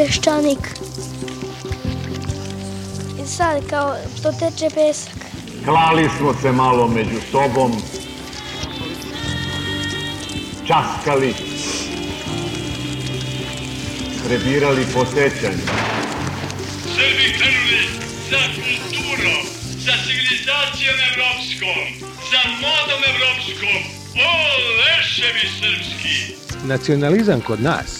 peščanik. I sad kao to teče pesak. Klali smo se malo među sobom, časkali, prebirali po sećanju. Srbi krenuli za kulturom, za civilizacijom evropskom, za modom evropskom. O, leševi srpski! Nacionalizam kod nas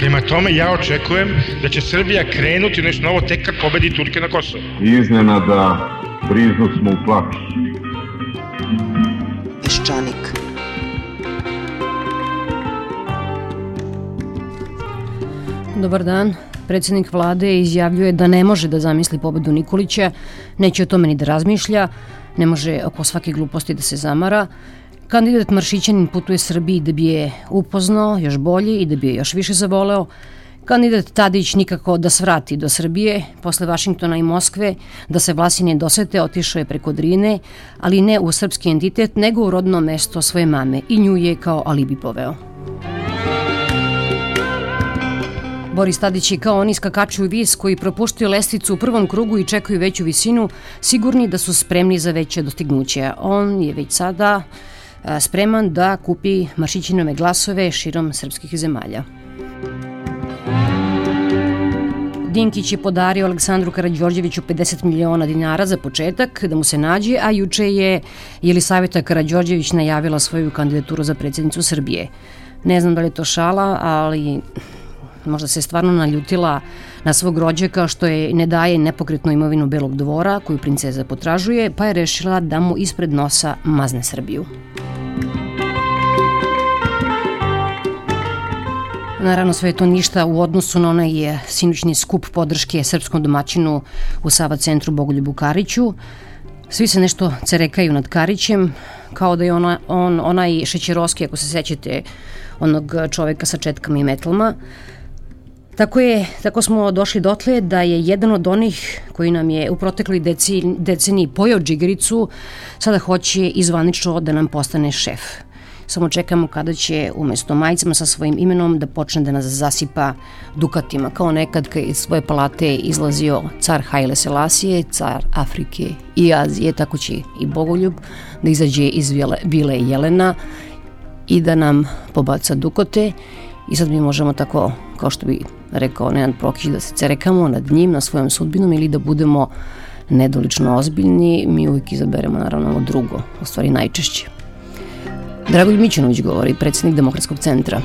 Prema tome, ja očekujem da će Srbija krenuti nešto novo tek kad pobedi Turke na Kosovo. Iznenada briznu smo u plaću. Peščanik. Dobar dan. Predsednik vlade izjavljuje da ne može da zamisli pobedu Nikolića, neće o tome ni da razmišlja, ne može oko svake gluposti da se zamara. Kandidat Maršićanin putuje Srbiji da bi je upoznao još bolje i da bi je još više zavoleo. Kandidat Tadić nikako da svrati do Srbije, posle Vašingtona i Moskve, da se Vlasine dosete, otišao je preko Drine, ali ne u srpski entitet, nego u rodno mesto svoje mame i nju je kao alibi poveo. Boris Tadić je kao oni skakačuju vis koji propuštaju lesticu u prvom krugu i čekaju veću visinu, sigurni da su spremni za veće dostignuće. On je već sada spreman da kupi Maršićinove glasove širom srpskih zemalja. Dinkić je podario Aleksandru Karadžorđeviću 50 miliona dinara za početak da mu se nađe, a juče je Jelisaveta Karadžorđević najavila svoju kandidaturu za predsjednicu Srbije. Ne znam da li je to šala, ali možda se stvarno naljutila na svog rođaka što je ne daje nepokretnu imovinu Belog dvora koju princeza potražuje, pa je rešila da mu ispred nosa mazne Srbiju. Naravno, sve je to ništa u odnosu na onaj sinućni skup podrške srpskom domaćinu u Sava centru Bogoljubu Kariću. Svi se nešto cerekaju nad Karićem, kao da je ona, on, onaj Šećerovski, ako se sećate, onog čoveka sa četkama i metlama. Tako je, tako smo došli dotle da je jedan od onih koji nam je u protekli deci, deceniji pojao džigericu, sada hoće izvanično da nam postane šef. Samo čekamo kada će umesto majicama sa svojim imenom da počne da nas zasipa dukatima, kao nekad kad iz svoje palate izlazio car Haile Selasije, car Afrike i Azije, tako će i Bogoljub da izađe iz vile Jelena i da nam pobaca dukote i sad mi možemo tako, kao što bi rekao Nenad Prokić, da se cerekamo nad njim, na svojom sudbinom ili da budemo nedolično ozbiljni, mi uvijek izaberemo naravno ovo drugo, u stvari najčešće. Dragoljub Mićunović govori, predsednik Demokratskog centra.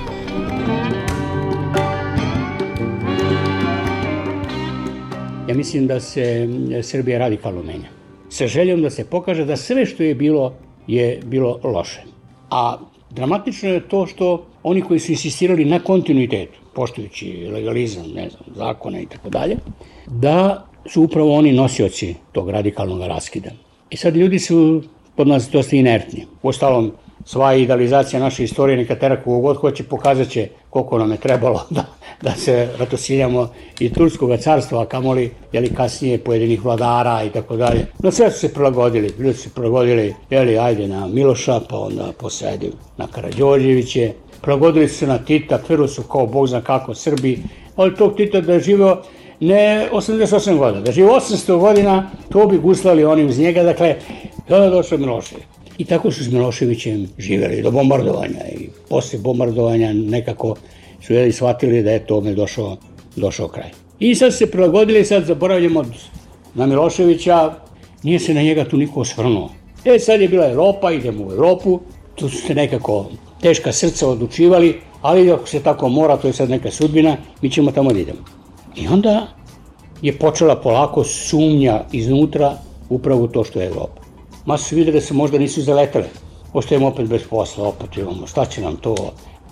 Ja mislim da se Srbija radikalno menja. Sa željom da se pokaže da sve što je bilo je bilo loše. A dramatično je to što oni koji su insistirali na kontinuitetu, poštujući legalizam, ne znam, zakone i tako dalje, da su upravo oni nosioci tog radikalnog raskida. I sad ljudi su pod nas dosta inertni. Ostalom, sva idealizacija naše istorije neka tera kogo god hoće pokazat će koliko nam je trebalo da, da se ratosiljamo i Turskog carstva, a kamoli jeli, kasnije pojedinih vladara i tako dalje. No sve su se prilagodili, ljudi su se prilagodili, jeli, ajde na Miloša, pa onda posedi na Karadžorđeviće, prilagodili su se na Tita, tvrdo su kao bog zna kako Srbi, ali tog Tita da je živeo ne 88 godina, da žive 800 godina, to bi guslali oni uz njega, dakle, je došao Milošević. I tako su s Miloševićem živeli do bombardovanja i posle bombardovanja nekako su jeli shvatili da je tome došao, došao kraj. I sad se prilagodili, sad zaboravljamo na Miloševića, nije se na njega tu niko osvrnuo. E, sad je bila Evropa, idemo u Evropu, tu su se nekako teška srca odlučivali, ali ako se tako mora, to je sad neka sudbina, mi ćemo tamo da idemo. I onda je počela polako sumnja iznutra upravo to što je Evropa. Ma su videli da se možda nisu zaletele. Ostajemo opet bez posla, opet imamo, šta će nam to?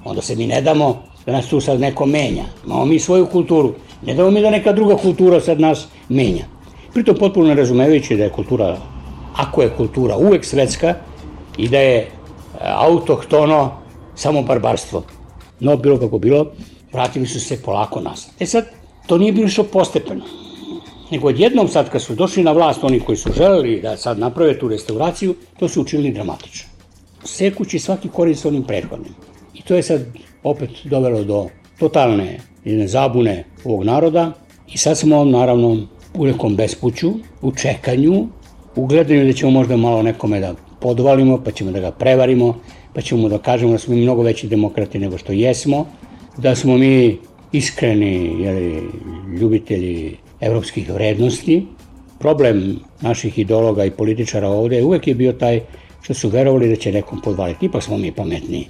Onda se mi ne damo da nas tu sad neko menja. Imamo mi svoju kulturu. Ne damo mi da neka druga kultura sad nas menja. Pritom potpuno ne razumevajući da je kultura, ako je kultura uvek svetska i da je e, autohtono samo barbarstvo. No, bilo kako bilo, vratili su se polako nas. E sad, to nije bilo što postepeno. Nego odjednom sad kad su došli na vlast oni koji su želeli da sad naprave tu restauraciju, to su učinili dramatično. Sekući svaki korin sa onim prethodnim. I to je sad opet dovelo do totalne jedne zabune ovog naroda i sad smo naravno u nekom bespuću, u čekanju, u gledanju da ćemo možda malo nekome da podvalimo, pa ćemo da ga prevarimo, pa ćemo mu da kažemo da smo mi mnogo veći demokrati nego što jesmo, da smo mi iskreni jeli, ljubitelji evropskih vrednosti. Problem naših ideologa i političara ovde uvek je bio taj što su verovali da će nekom podvaliti. Ipak smo mi pametniji.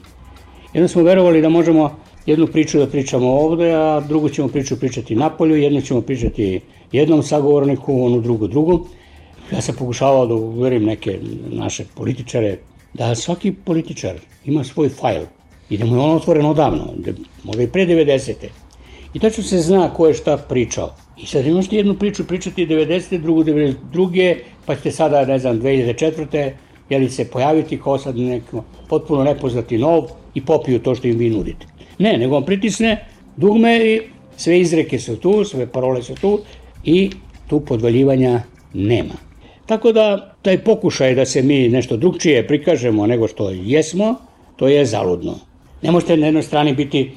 Jedno smo verovali da možemo jednu priču da pričamo ovde, a drugu ćemo priču pričati napolju, jednu ćemo pričati jednom sagovorniku, onu drugu drugu. Ja sam pokušavao da uverim neke naše političare da svaki političar ima svoj fajl i da mu je on otvoren odavno, da, možda i pre 90. I tačno se zna ko je šta pričao. I sad možete jednu priču pričati 90. drugu 92. pa ćete sada, ne znam, 2004. jeli se pojaviti kao sad neko potpuno nepoznati nov i popiju to što im vi nudite. Ne, nego on pritisne dugme i sve izreke su tu, sve parole su tu i tu podvaljivanja nema. Tako da taj pokušaj da se mi nešto drugčije prikažemo nego što jesmo, to je zaludno. Ne možete na jednoj strani biti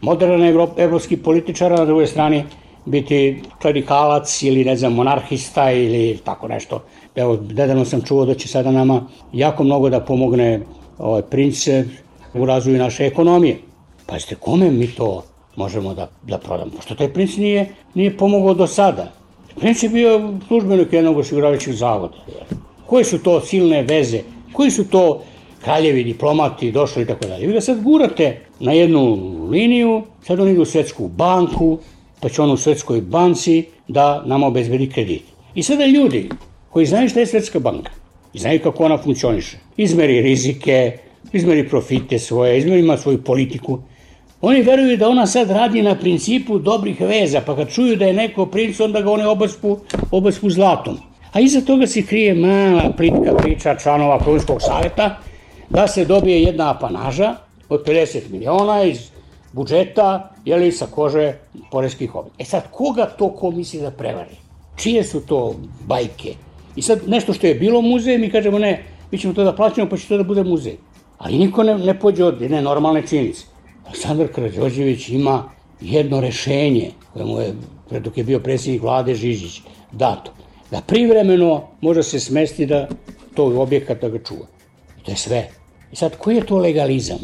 modern evropski političar, a na drugoj strani biti klerikalac ili ne znam monarhista ili tako nešto. Evo, nedavno sam čuo da će sada nama jako mnogo da pomogne ovaj princ u razvoju naše ekonomije. Pazite, kome mi to možemo da, da prodamo? Pošto taj princ nije, nije pomogao do sada. Princ je bio službenik jednog osiguravajućeg zavoda. Koje su to silne veze? Koji su to kraljevi, diplomati došli i tako dalje? Vi ga sad gurate na jednu liniju, sad on ide u svetsku banku, pa će on u svetskoj banci da nam obezbedi kredit. I sada ljudi koji znaju šta je svetska banka i znaju kako ona funkcioniše, izmeri rizike, izmeri profite svoje, izmeri ima svoju politiku, oni veruju da ona sad radi na principu dobrih veza, pa kad čuju da je neko princ, onda ga oni obaspu, obaspu zlatom. A iza toga se krije mala plitka priča članova Krunskog saveta da se dobije jedna apanaža od 50 miliona iz budžeta, jeli, sa kože poreskih oblik. E sad, koga to ko misli da prevari? Čije su to bajke? I sad, nešto što je bilo muzej, mi kažemo ne, mi ćemo to da plaćamo, pa će to da bude muzej. Ali niko ne, ne pođe od jedne normalne činjenice. Aleksandar Karadžođević ima jedno rešenje koje mu je, dok je bio predsjednik vlade Žižić, dato. Da privremeno može se smesti da to objekat da ga čuva. I to je sve. I sad, koji je to legalizam?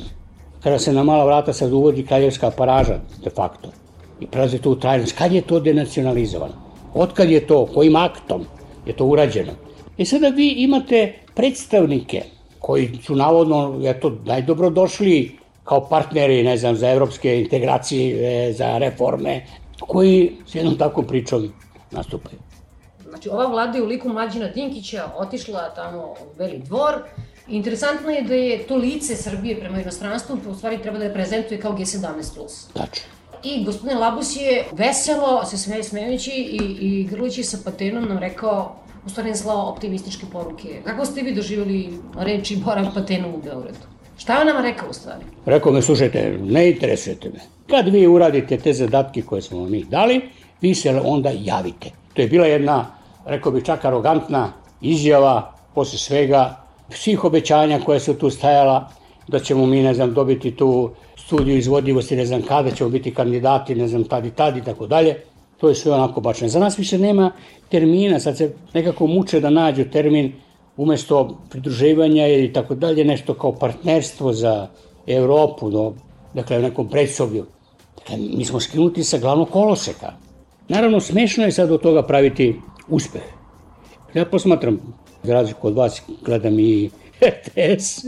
Kada se na mala vrata sad uvodi kraljevska paraža, de facto, i prelazi to u trajnost, kad je to denacionalizovano? Otkad je to, kojim aktom je to urađeno? I sada vi imate predstavnike koji su navodno, eto, najdobrodošli kao partneri, ne znam, za evropske integracije, za reforme, koji s jednom takvom pričom nastupaju. Znači, ova vlada je u liku Mlađina Dinkića otišla tamo u Beli dvor. Interesantno je da je to lice Srbije prema inostranstvu u stvari treba da je prezentuje kao G17+. Tačno. I gospodin Labus je veselo, se smeje smejući i, i grlući sa patenom nam rekao u stvari slao optimističke poruke. Kako ste vi doživjeli reči Bora Patenom u Beogradu? Šta je on nama rekao u stvari? Rekao me, slušajte, ne interesujete me. Kad vi uradite te zadatke koje smo vam mi dali, vi se onda javite. To je bila jedna, rekao bih čak arogantna izjava posle svega, svih obećanja koje su tu stajala da ćemo mi, ne znam, dobiti tu studiju izvodljivosti, ne znam kada ćemo biti kandidati, ne znam, tad i tad i tako dalje. To je sve onako bačeno. Za nas više nema termina, sad se nekako muče da nađu termin umesto pridruživanja i tako dalje, nešto kao partnerstvo za Evropu, no, dakle, u nekom predsoblju. Dakle, mi smo skinuti sa glavnog koloseka. Naravno, smešno je sad od toga praviti uspeh. Ja posmatram, za razliku od vas, gledam i RTS,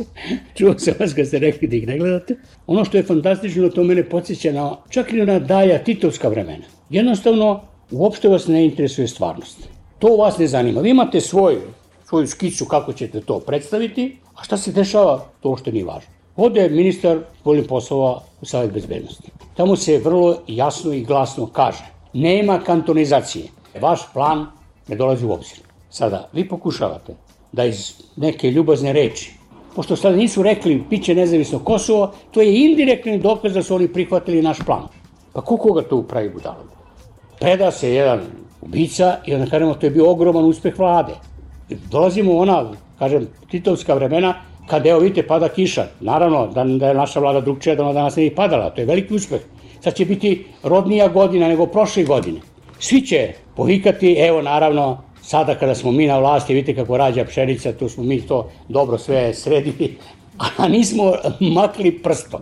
čuo sam vas kad ste rekli da ih ne gledate. Ono što je fantastično, to mene podsjeća na čak i na dalja titovska vremena. Jednostavno, uopšte vas ne interesuje stvarnost. To vas ne zanima. Vi imate svoju, svoju skicu kako ćete to predstaviti, a šta se dešava, to što nije važno. Ode ministar voljnih poslova u Savjet bezbednosti. Tamo se vrlo jasno i glasno kaže, nema kantonizacije. Vaš plan ne dolazi u obzir. Sada, vi pokušavate da iz neke ljubazne reči, pošto sada nisu rekli biće nezavisno Kosovo, to je indirektni dokaz da su oni prihvatili naš plan. Pa ko koga to pravi budalom? Preda se jedan ubica i onda kažemo to je bio ogroman uspeh vlade. Dolazimo u ona, kažem, titovska vremena, kad evo vidite pada kiša. Naravno da, da je naša vlada drugčija da ona danas ne bi padala, to je veliki uspeh. Sad će biti rodnija godina nego prošle godine. Svi će povikati, evo naravno, sada kada smo mi na vlasti, vidite kako rađa pšenica, tu smo mi to dobro sve sredili, a nismo makli prstom.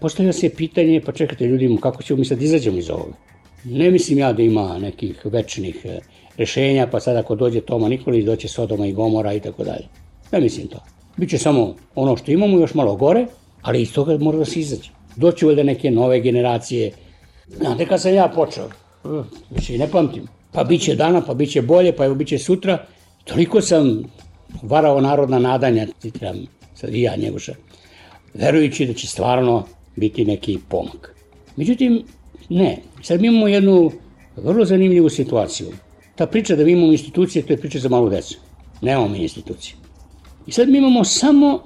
Postavlja se pitanje, pa čekajte ljudi, kako ćemo mi sad izađemo iz ovoga? Ne mislim ja da ima nekih večnih e, rešenja, pa sad ako dođe Toma Nikolić, doće Sodoma i Gomora i tako dalje. Ne mislim to. Biće samo ono što imamo još malo gore, ali iz toga mora da se izađe. Doće valjda neke nove generacije. Znate kad sam ja počeo, više ne pamtim, pa bit će dana, pa bit će bolje, pa evo bit će sutra. Toliko sam varao narodna nadanja, citiram sad i ja Njegoša, verujući da će stvarno biti neki pomak. Međutim, ne. Sad mi imamo jednu vrlo zanimljivu situaciju. Ta priča da mi imamo institucije, to je priča za malu decu. Nemamo mi institucije. I sad mi imamo samo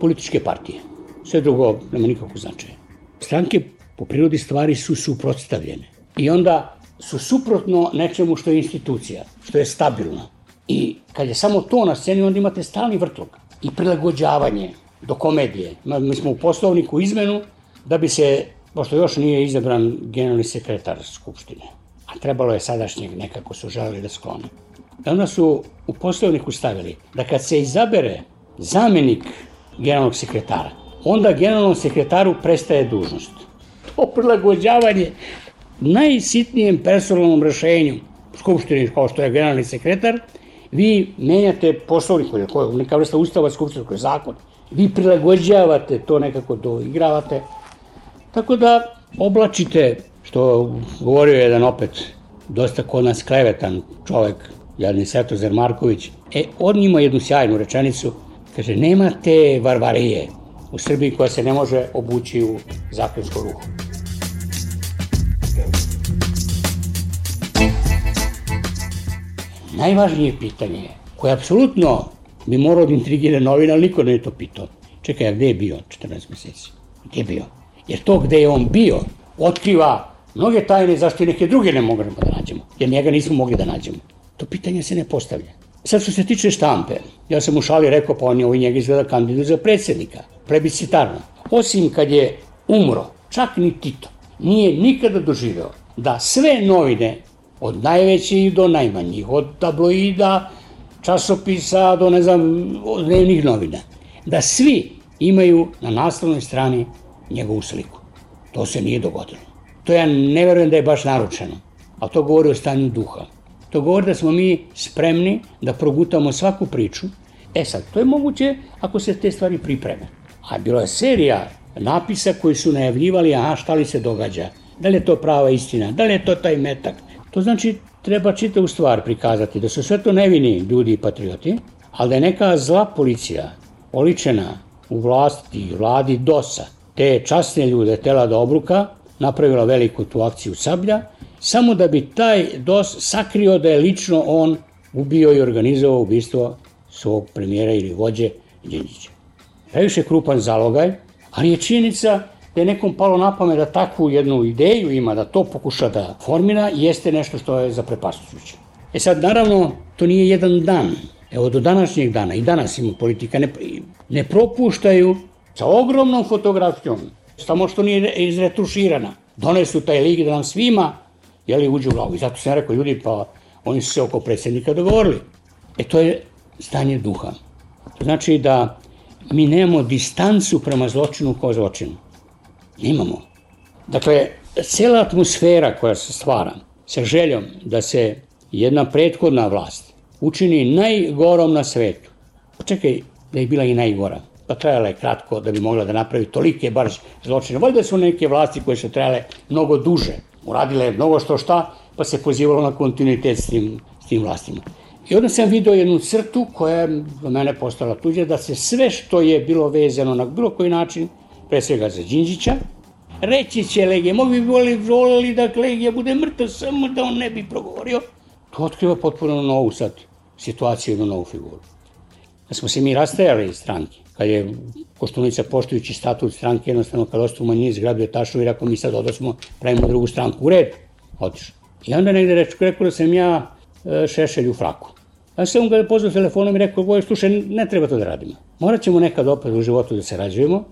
političke partije. Sve drugo nema nikakvog značaja. Stranke po prirodi stvari su suprotstavljene. I onda su suprotno nečemu što je institucija, što je stabilno. I kad je samo to na sceni, onda imate stalni vrtlog i prilagođavanje do komedije. Mi smo u poslovniku izmenu da bi se, pošto još nije izabran generalni sekretar Skupštine, a trebalo je sadašnjeg nekako su želeli da sklone. Onda su u poslovniku stavili da kad se izabere zamenik generalnog sekretara, onda generalnom sekretaru prestaje dužnost. To prilagođavanje najsitnijem personalnom rešenju Skupštini, kao što je generalni sekretar, vi menjate poslovnik, neka vrsta ustava Skupštine, koji je zakon, vi prilagođavate to nekako doigravate, tako da oblačite, što govorio jedan opet dosta kod nas klevetan čovek, Jadni Svetozar Marković, e, on ima jednu sjajnu rečenicu, kaže, nema te varvarije u Srbiji koja se ne može obući u zakonsku ruhu. Najvažnije pitanje je, koje apsolutno bi morao da intrigira novina, ali niko ne to pitao. Čekaj, a gde je bio 14 meseci? Gde je bio? Jer to gde je on bio otkriva mnoge tajne zašto i neke druge ne možemo da nađemo, jer njega nismo mogli da nađemo. To pitanje se ne postavlja. Sad što se tiče štampe, ja sam u šali rekao, pa on je ovaj njega izgleda kandidat za predsednika, plebiscitarno. Osim kad je umro, čak ni Tito, nije nikada doživeo da sve novine, od najvećih do najmanjih, od tabloida, časopisa do, ne znam, dnevnih novina, da svi imaju na naslovnoj strani njegovu sliku. To se nije dogodilo. To ja ne verujem da je baš naručeno, a to govori o stanju duha. To govori da smo mi spremni da progutamo svaku priču. E sad, to je moguće ako se te stvari pripreme. A bilo je serija napisa koji su najavljivali, aha, šta li se događa, da li je to prava istina, da li je to taj metak. To znači, treba čitavu stvar prikazati, da su sve to nevini ljudi i patrioti, ali da je neka zla policija oličena u vlasti, vladi DOS-a, te časne ljude tela da obruka, napravila veliku tu akciju Sablja, samo da bi taj DOS sakrio da je lično on ubio i organizovao ubistvo svog premijera ili vođe Đinđića. Previše krupan zalogaj, ali je činjenica da je nekom palo na pamet da takvu jednu ideju ima, da to pokuša da formira, jeste nešto što je zaprepastujuće. E sad, naravno, to nije jedan dan. Evo, do današnjeg dana, i danas ima politika, ne, ne propuštaju sa ogromnom fotografijom, samo što nije izretuširana. Donesu taj lik da nam svima jeli, uđu u glavu. I zato sam rekao, ljudi, pa oni su se oko predsjednika dogovorili. E to je stanje duha. To znači da mi nemamo distancu prema zločinu kao zločinu. Nemamo. Dakle, cela atmosfera koja se stvara sa željom da se jedna prethodna vlast učini najgorom na svetu. Pa čekaj, da je bila i najgora. Pa trajala je kratko da bi mogla da napravi tolike bar zločine. Valjda su neke vlasti koje su trajale mnogo duže. Uradile mnogo što šta, pa se pozivalo na kontinuitet s tim, s tim vlastima. I onda sam vidio jednu crtu koja je za mene postala tuđa, da se sve što je bilo vezano na bilo koji način, pre svega za Đinđića, reći će Legije, mogu bi volili, volili da Legija bude mrtav samo da on ne bi progovorio. To otkriva potpuno novu sad situaciju, jednu novu figuru. Da smo se mi rastajali iz stranke, kad je Koštunica poštujući statut stranke, jednostavno kad ostao manjini zgrabio tašu i rekao mi sad odosmo, pravimo drugu stranku. U redu, otišao. I onda negde reč, rekao da sam ja e, šešelj u fraku. A sam ga pozvao telefonom i rekao, boje, slušaj, ne treba to da radimo. Morat ćemo nekad opet u životu da se rađujemo,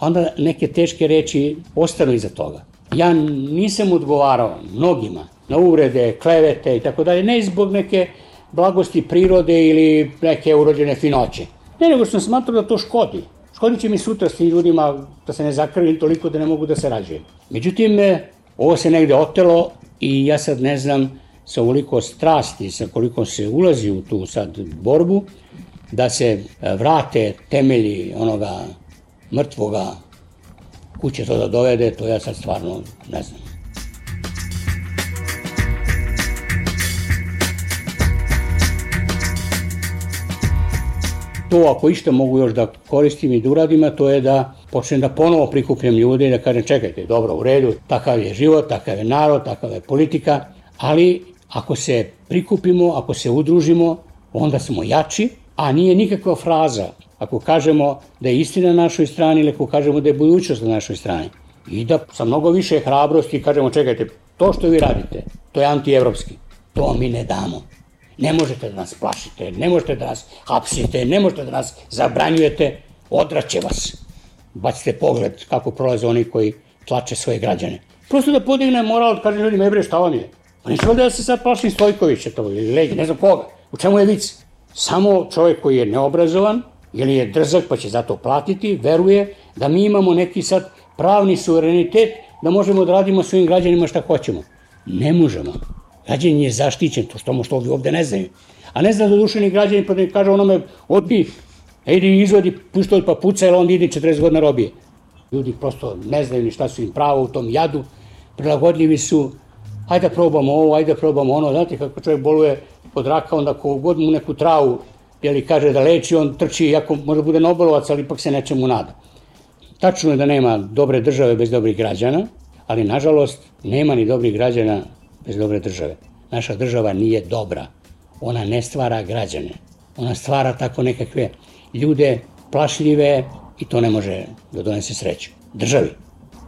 onda neke teške reči ostanu iza toga. Ja nisam odgovarao mnogima na uvrede, klevete i tako dalje, ne zbog neke blagosti prirode ili neke urođene finoće. Ne, nego sam smatrao da to škodi. Škodit će mi sutra s tim ljudima da se ne zakrvim toliko da ne mogu da se rađujem. Međutim, e, ovo se negde otelo i ja sad ne znam sa ovoliko strasti, sa koliko se ulazi u tu sad borbu, da se vrate temelji onoga mrtvoga kuće to da dovede, to ja sad stvarno ne znam. To ako išta mogu još da koristim i da uradim, to je da počnem da ponovo prikupljam ljude i da kažem čekajte, dobro, u redu, takav je život, takav je narod, takav je politika, ali ako se prikupimo, ako se udružimo, onda smo jači, a nije nikakva fraza ako kažemo da je istina na našoj strani ili ako kažemo da je budućnost na našoj strani. I da sa mnogo više hrabrosti kažemo čekajte, to što vi radite, to je antievropski, to mi ne damo. Ne možete da nas plašite, ne možete da nas hapsite, ne možete da nas zabranjujete, odraće vas. Bacite pogled kako prolaze oni koji tlače svoje građane. Prosto da podigne moral, kaže ljudima, ebre, šta vam je? Pa neću da se sad plašim Stojkovića to, ili Legi, ne znam koga. U čemu je vic? Samo čovjek koji je neobrazovan, ili je drzak pa će zato platiti, veruje da mi imamo neki sad pravni suverenitet da možemo da radimo svojim građanima šta hoćemo. Ne možemo. Građanin je zaštićen, to što možda ovdje, ovdje ne znaju. A ne zna da dušeni građanin pa da kaže onome, odbi, idi izvodi pištolj pa puca, jer on ide 40 godina robije. Ljudi prosto ne znaju ni šta su im pravo u tom jadu, prilagodljivi su, ajde da probamo ovo, ajde da probamo ono, znate kako čovjek boluje od raka, onda ko god mu neku travu, jeli kaže da leči, on trči, iako može bude nobolovac, ali ipak se nečemu nada. Tačno je da nema dobre države bez dobrih građana, ali nažalost nema ni dobrih građana bez dobre države. Naša država nije dobra. Ona ne stvara građane. Ona stvara tako nekakve ljude plašljive i to ne može da donese sreću. Državi.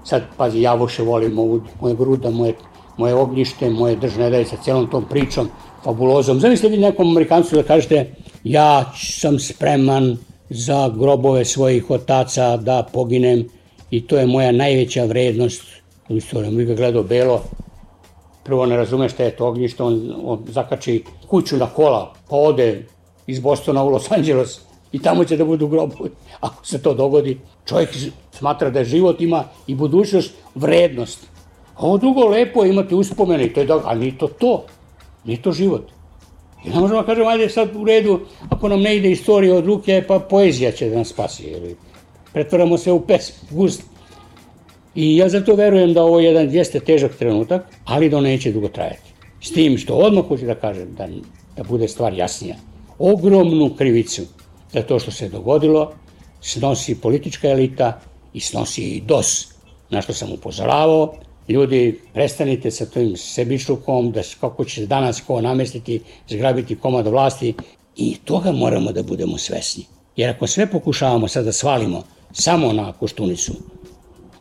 Sad, pazi, ja voše volim ovu, moje gruda, moje, moje ognjište, moje držne daje sa celom tom pričom, fabulozom. Zamislite vi nekom Amerikancu da kažete ja sam spreman za grobove svojih otaca da poginem i to je moja najveća vrednost u istoriji. Mi ga gledao belo, prvo ne razume šta je to ognjište, on, on zakači kuću na kola, pa ode iz Bostona u Los Angeles i tamo će da budu grobovi. Ako se to dogodi, čovjek smatra da život ima i budućnost vrednost. Ovo drugo lepo imate uspomene i to je dobro, ali nije to to, nije to život. I ne možemo da kažemo, ajde sad u redu, ako nam ne ide istorija od ruke, pa poezija će da nas spasi. Pretvaramo se u pes, gust. I ja zato verujem da ovo jedan jeste težak trenutak, ali da neće dugo trajati. S tim što odmah hoću da kažem, da, da bude stvar jasnija. Ogromnu krivicu za to što se dogodilo snosi politička elita i snosi i DOS, na što sam upozoravao, ljudi, prestanite sa tim sebičlukom, da kako će danas ko namestiti, zgrabiti komad vlasti i toga moramo da budemo svesni. Jer ako sve pokušavamo sad da svalimo samo na koštunicu,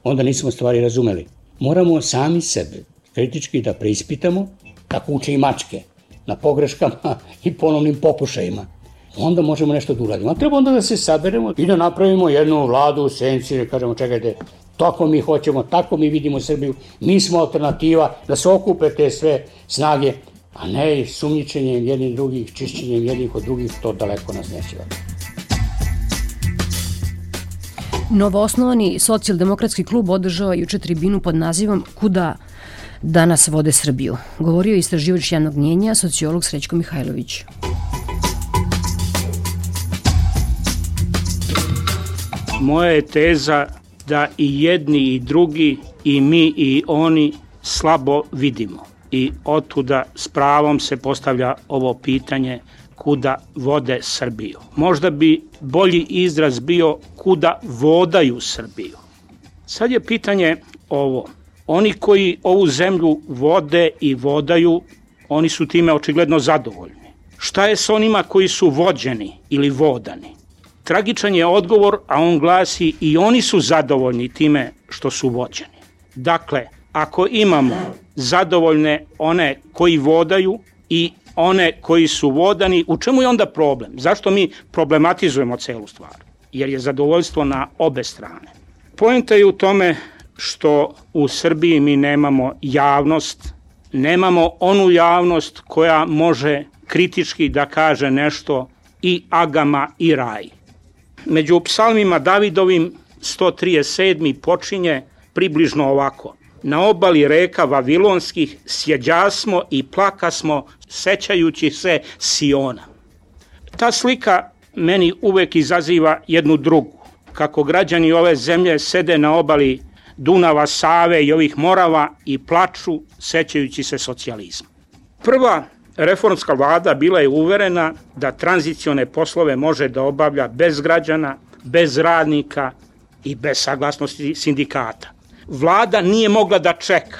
onda nismo stvari razumeli. Moramo sami sebe kritički da preispitamo, tako uče i mačke, na pogreškama i ponovnim pokušajima. onda možemo nešto da uradimo. A treba onda da se saberemo i da napravimo jednu vladu u senci, da kažemo čekajte, tako mi hoćemo, tako mi vidimo Srbiju, mi smo alternativa, da se okupe te sve snage, a ne sumnjičenjem jednih drugih, čišćenjem jednih od drugih, to daleko nas neće Novoosnovani socijaldemokratski klub održao juče tribinu pod nazivom Kuda danas vode Srbiju. Govorio je istraživač javnog mnjenja, sociolog Srećko Mihajlović. Moja je teza da i jedni i drugi i mi i oni slabo vidimo i otuda s pravom se postavlja ovo pitanje kuda vode Srbiju. Možda bi bolji izraz bio kuda vodaju Srbiju. Sad je pitanje ovo. Oni koji ovu zemlju vode i vodaju, oni su time očigledno zadovoljni. Šta je s onima koji su vođeni ili vodani? Tragičan je odgovor, a on glasi i oni su zadovoljni time što su vođeni. Dakle, ako imamo zadovoljne one koji vodaju i one koji su vodani, u čemu je onda problem? Zašto mi problematizujemo celu stvar? Jer je zadovoljstvo na obe strane. Pojenta je u tome što u Srbiji mi nemamo javnost, nemamo onu javnost koja može kritički da kaže nešto i agama i raj. Među psalmima Davidovim 137. počinje približno ovako. Na obali reka Vavilonskih sjeđasmo i plakasmo sećajući se Siona. Ta slika meni uvek izaziva jednu drugu. Kako građani ove zemlje sede na obali Dunava, Save i ovih morava i plaču sećajući se socijalizma. Prva reformska vlada bila je uverena da tranzicione poslove može da obavlja bez građana, bez radnika i bez saglasnosti sindikata. Vlada nije mogla da čeka.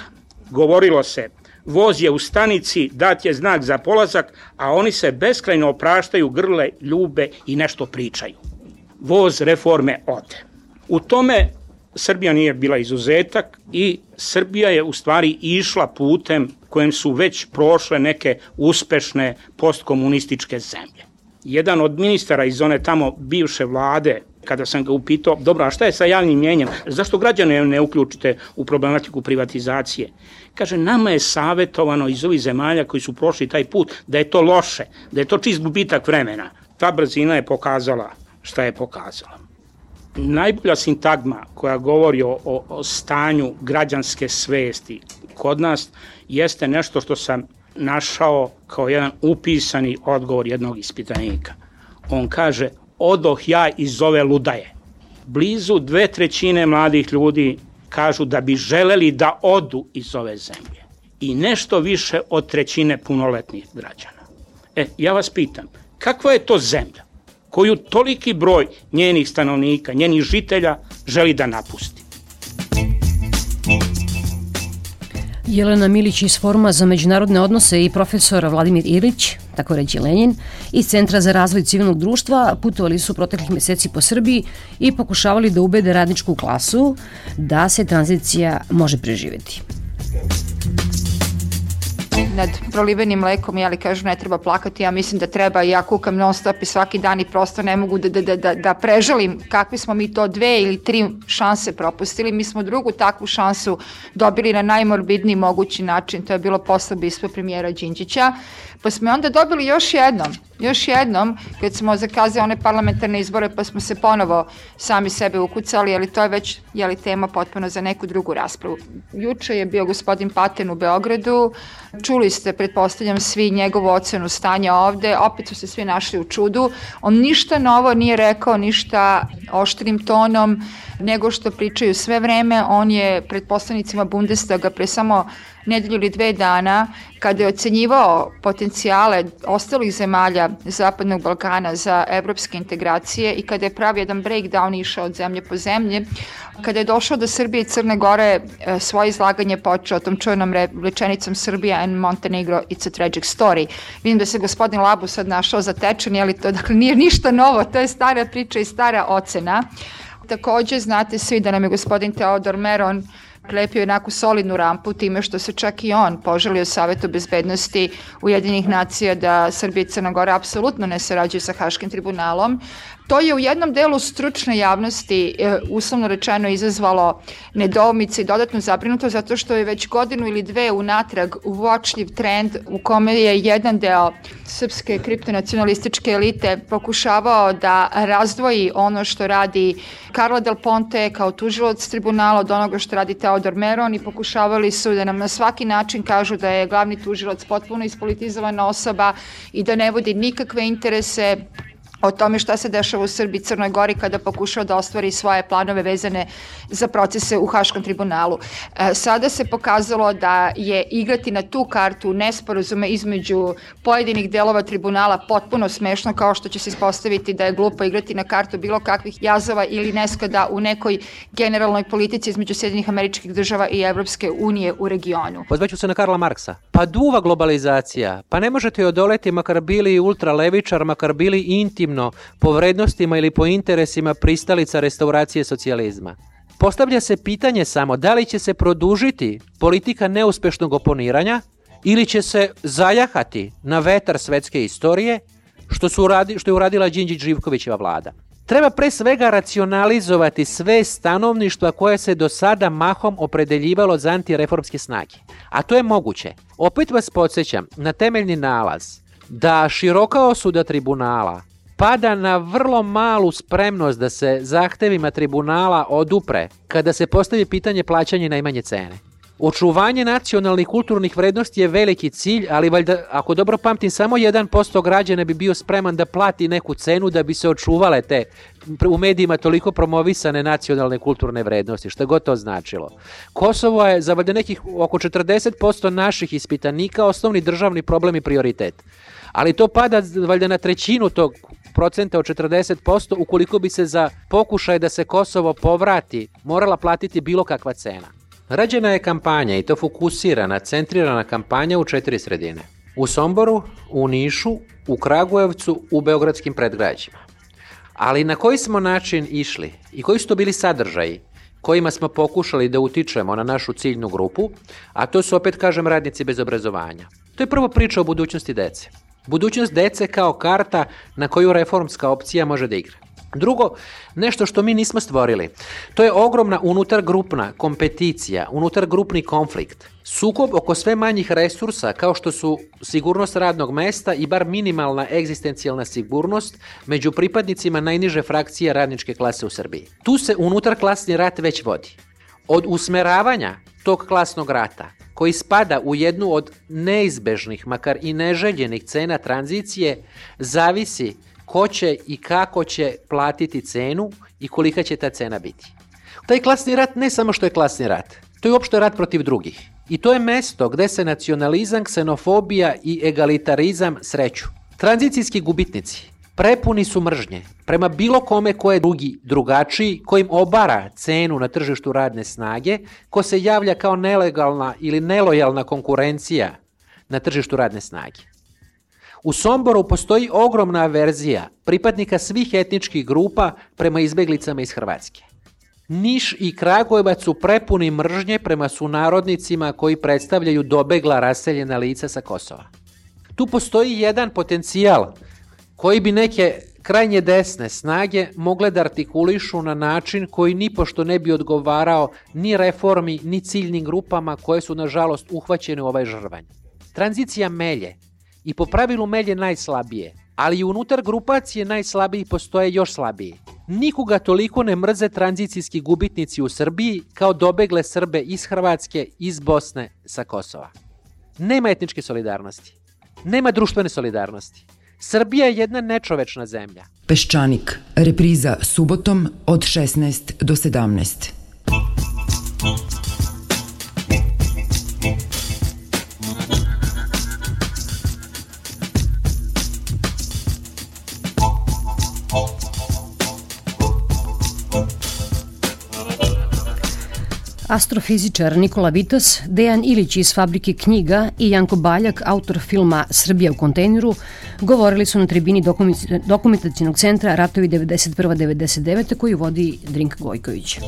Govorilo se, voz je u stanici, dat je znak za polazak, a oni se beskrajno opraštaju, grle, ljube i nešto pričaju. Voz reforme ode. U tome Srbija nije bila izuzetak i Srbija je u stvari išla putem kojem su već prošle neke uspešne postkomunističke zemlje. Jedan od ministara iz one tamo bivše vlade, kada sam ga upitao, dobro, a šta je sa javnim mjenjem? Zašto građane ne uključite u problematiku privatizacije? Kaže, nama je savetovano iz ovih zemalja koji su prošli taj put da je to loše, da je to čist gubitak vremena. Ta brzina je pokazala šta je pokazala najbolja sintagma koja govori o, o, o stanju građanske svesti kod nas jeste nešto što sam našao kao jedan upisani odgovor jednog ispitanika. On kaže, odoh ja iz ove ludaje. Blizu dve trećine mladih ljudi kažu da bi želeli da odu iz ove zemlje. I nešto više od trećine punoletnih građana. E, ja vas pitam, kakva je to zemlja? koju toliki broj njenih stanovnika, njenih žitelja želi da napusti. Jelena Milić iz Foruma za međunarodne odnose i profesor Vladimir Ilić, tako reći Lenin, iz Centra za razvoj civilnog društva putovali su proteklih meseci po Srbiji i pokušavali da ubede radničku klasu da se tranzicija može preživeti nad prolivenim mlekom, jeli kažu ne treba plakati, ja mislim da treba, ja kukam non stop i svaki dan i prosto ne mogu da, da, da, da prežalim kakve smo mi to dve ili tri šanse propustili. Mi smo drugu takvu šansu dobili na najmorbidniji mogući način, to je bilo posle bistva premijera Đinđića, pa smo onda dobili još jednom još jednom, kad smo zakazali one parlamentarne izbore, pa smo se ponovo sami sebe ukucali, ali to je već jeli, tema potpuno za neku drugu raspravu. Juče je bio gospodin Paten u Beogradu, čuli ste, pretpostavljam, svi njegovu ocenu stanja ovde, opet su se svi našli u čudu. On ništa novo nije rekao, ništa oštrim tonom, nego što pričaju sve vreme. On je pred poslanicima Bundestaga pre samo nedelju ili dve dana, kada je ocenjivao potencijale ostalih zemalja Zapadnog Balkana za evropske integracije i kada je pravio jedan breakdown išao od zemlje po zemlje, kada je došao do Srbije i Crne Gore, e, svoje izlaganje počeo tom čujnom rečenicom Srbija and Montenegro, it's a tragic story. Vidim da se gospodin Labu sad našao zatečen, ali to dakle nije ništa novo, to je stara priča i stara ocena. Takođe, znate svi da nam je gospodin Teodor Meron Lepio je neku solidnu rampu time što se čak i on poželio Savetu bezbednosti Ujedinih nacija da Srbija i Crna Gora apsolutno ne sarađuju sa Haškim tribunalom. To je u jednom delu stručne javnosti e, uslovno rečeno izazvalo nedoumice i dodatnu zabrinutost zato što je već godinu ili dve unatrag uočljiv trend u kome je jedan deo srpske kriptonacionalističke elite pokušavao da razdvoji ono što radi Karla Del Ponte kao tužilac tribunala od onoga što radi Teodor Meron i pokušavali su da nam na svaki način kažu da je glavni tužilac potpuno ispolitizovana osoba i da ne vodi nikakve interese o tome šta se dešava u Srbiji Crnoj Gori kada pokušao da ostvari svoje planove vezane za procese u Haškom tribunalu. E, sada se pokazalo da je igrati na tu kartu nesporazume između pojedinih delova tribunala potpuno smešno kao što će se ispostaviti da je glupo igrati na kartu bilo kakvih jazova ili neskoda u nekoj generalnoj politici između Sjedinih američkih država i Evropske unije u regionu. Pozvaću se na Karla Marksa. Pa duva globalizacija, pa ne možete joj odoleti makar bili ultralevičar, makar bili intim legitimno po vrednostima ili po interesima pristalica restauracije socijalizma. Postavlja se pitanje samo da li će se produžiti politika neuspešnog oponiranja ili će se zajahati na vetar svetske istorije što, su uradi, što je uradila Đinđić Živkovićeva vlada. Treba pre svega racionalizovati sve stanovništva koje se do sada mahom opredeljivalo za antireformske snage. A to je moguće. Opet vas podsjećam na temeljni nalaz da široka osuda tribunala pada na vrlo malu spremnost da se zahtevima tribunala odupre kada se postavi pitanje plaćanja najmanje cene. Očuvanje nacionalnih kulturnih vrednosti je veliki cilj, ali valjda, ako dobro pamtim, samo 1% građana bi bio spreman da plati neku cenu da bi se očuvale te u medijima toliko promovisane nacionalne kulturne vrednosti, što god to značilo. Kosovo je za valjda nekih oko 40% naših ispitanika osnovni državni problem i prioritet. Ali to pada valjda na trećinu tog procenta od 40% ukoliko bi se za pokušaj da se Kosovo povrati morala platiti bilo kakva cena. Rađena je kampanja i to fokusirana, centrirana kampanja u četiri sredine. U Somboru, u Nišu, u Kragujevcu, u beogradskim predgrađima. Ali na koji smo način išli i koji su to bili sadržaji kojima smo pokušali da utičemo na našu ciljnu grupu, a to su opet, kažem, radnici bez obrazovanja. To je prvo priča o budućnosti dece. Budućnost dece kao karta na koju reformska opcija može da igra. Drugo, nešto što mi nismo stvorili, to je ogromna unutargrupna kompeticija, unutargrupni konflikt. Sukob oko sve manjih resursa kao što su sigurnost radnog mesta i bar minimalna egzistencijalna sigurnost među pripadnicima najniže frakcije radničke klase u Srbiji. Tu se unutarklasni rat već vodi. Od usmeravanja tog klasnog rata koji spada u jednu od neizbežnih, makar i neželjenih cena tranzicije, zavisi ko će i kako će platiti cenu i kolika će ta cena biti. Taj klasni rat ne samo što je klasni rat, to je uopšte rat protiv drugih. I to je mesto gde se nacionalizam, ksenofobija i egalitarizam sreću. Tranzicijski gubitnici prepuni su mržnje prema bilo kome ko je drugi, drugačiji, ko im obara cenu na tržištu radne snage, ko se javlja kao nelegalna ili nelojalna konkurencija na tržištu radne snage. U Somboru postoji ogromna averzija pripadnika svih etničkih grupa prema izbeglicama iz Hrvatske. Niš i Kragujevac su prepuni mržnje prema sunarodnicima koji predstavljaju dobegla raseljena lica sa Kosova. Tu postoji jedan potencijal koji bi neke krajnje desne snage mogle da artikulišu na način koji nipošto ne bi odgovarao ni reformi, ni ciljnim grupama koje su, nažalost, uhvaćene u ovaj žrvanj. Tranzicija melje i po pravilu melje najslabije, ali i unutar grupacije najslabiji postoje još slabiji. Nikoga toliko ne mrze tranzicijski gubitnici u Srbiji kao dobegle Srbe iz Hrvatske, iz Bosne, sa Kosova. Nema etničke solidarnosti. Nema društvene solidarnosti. Srbija je jedna nečovečna zemlja. Peščanik, repriza subotom od 16 do 17. Astrofizičar Nikola Vitas, Dejan Ilić iz Fabrike knjiga i Janko Baljak, autor filma Srbija u kontejneru, govorili su na tribini dokumentacijnog centra Ratovi 91-99 koji vodi Drink Gojković.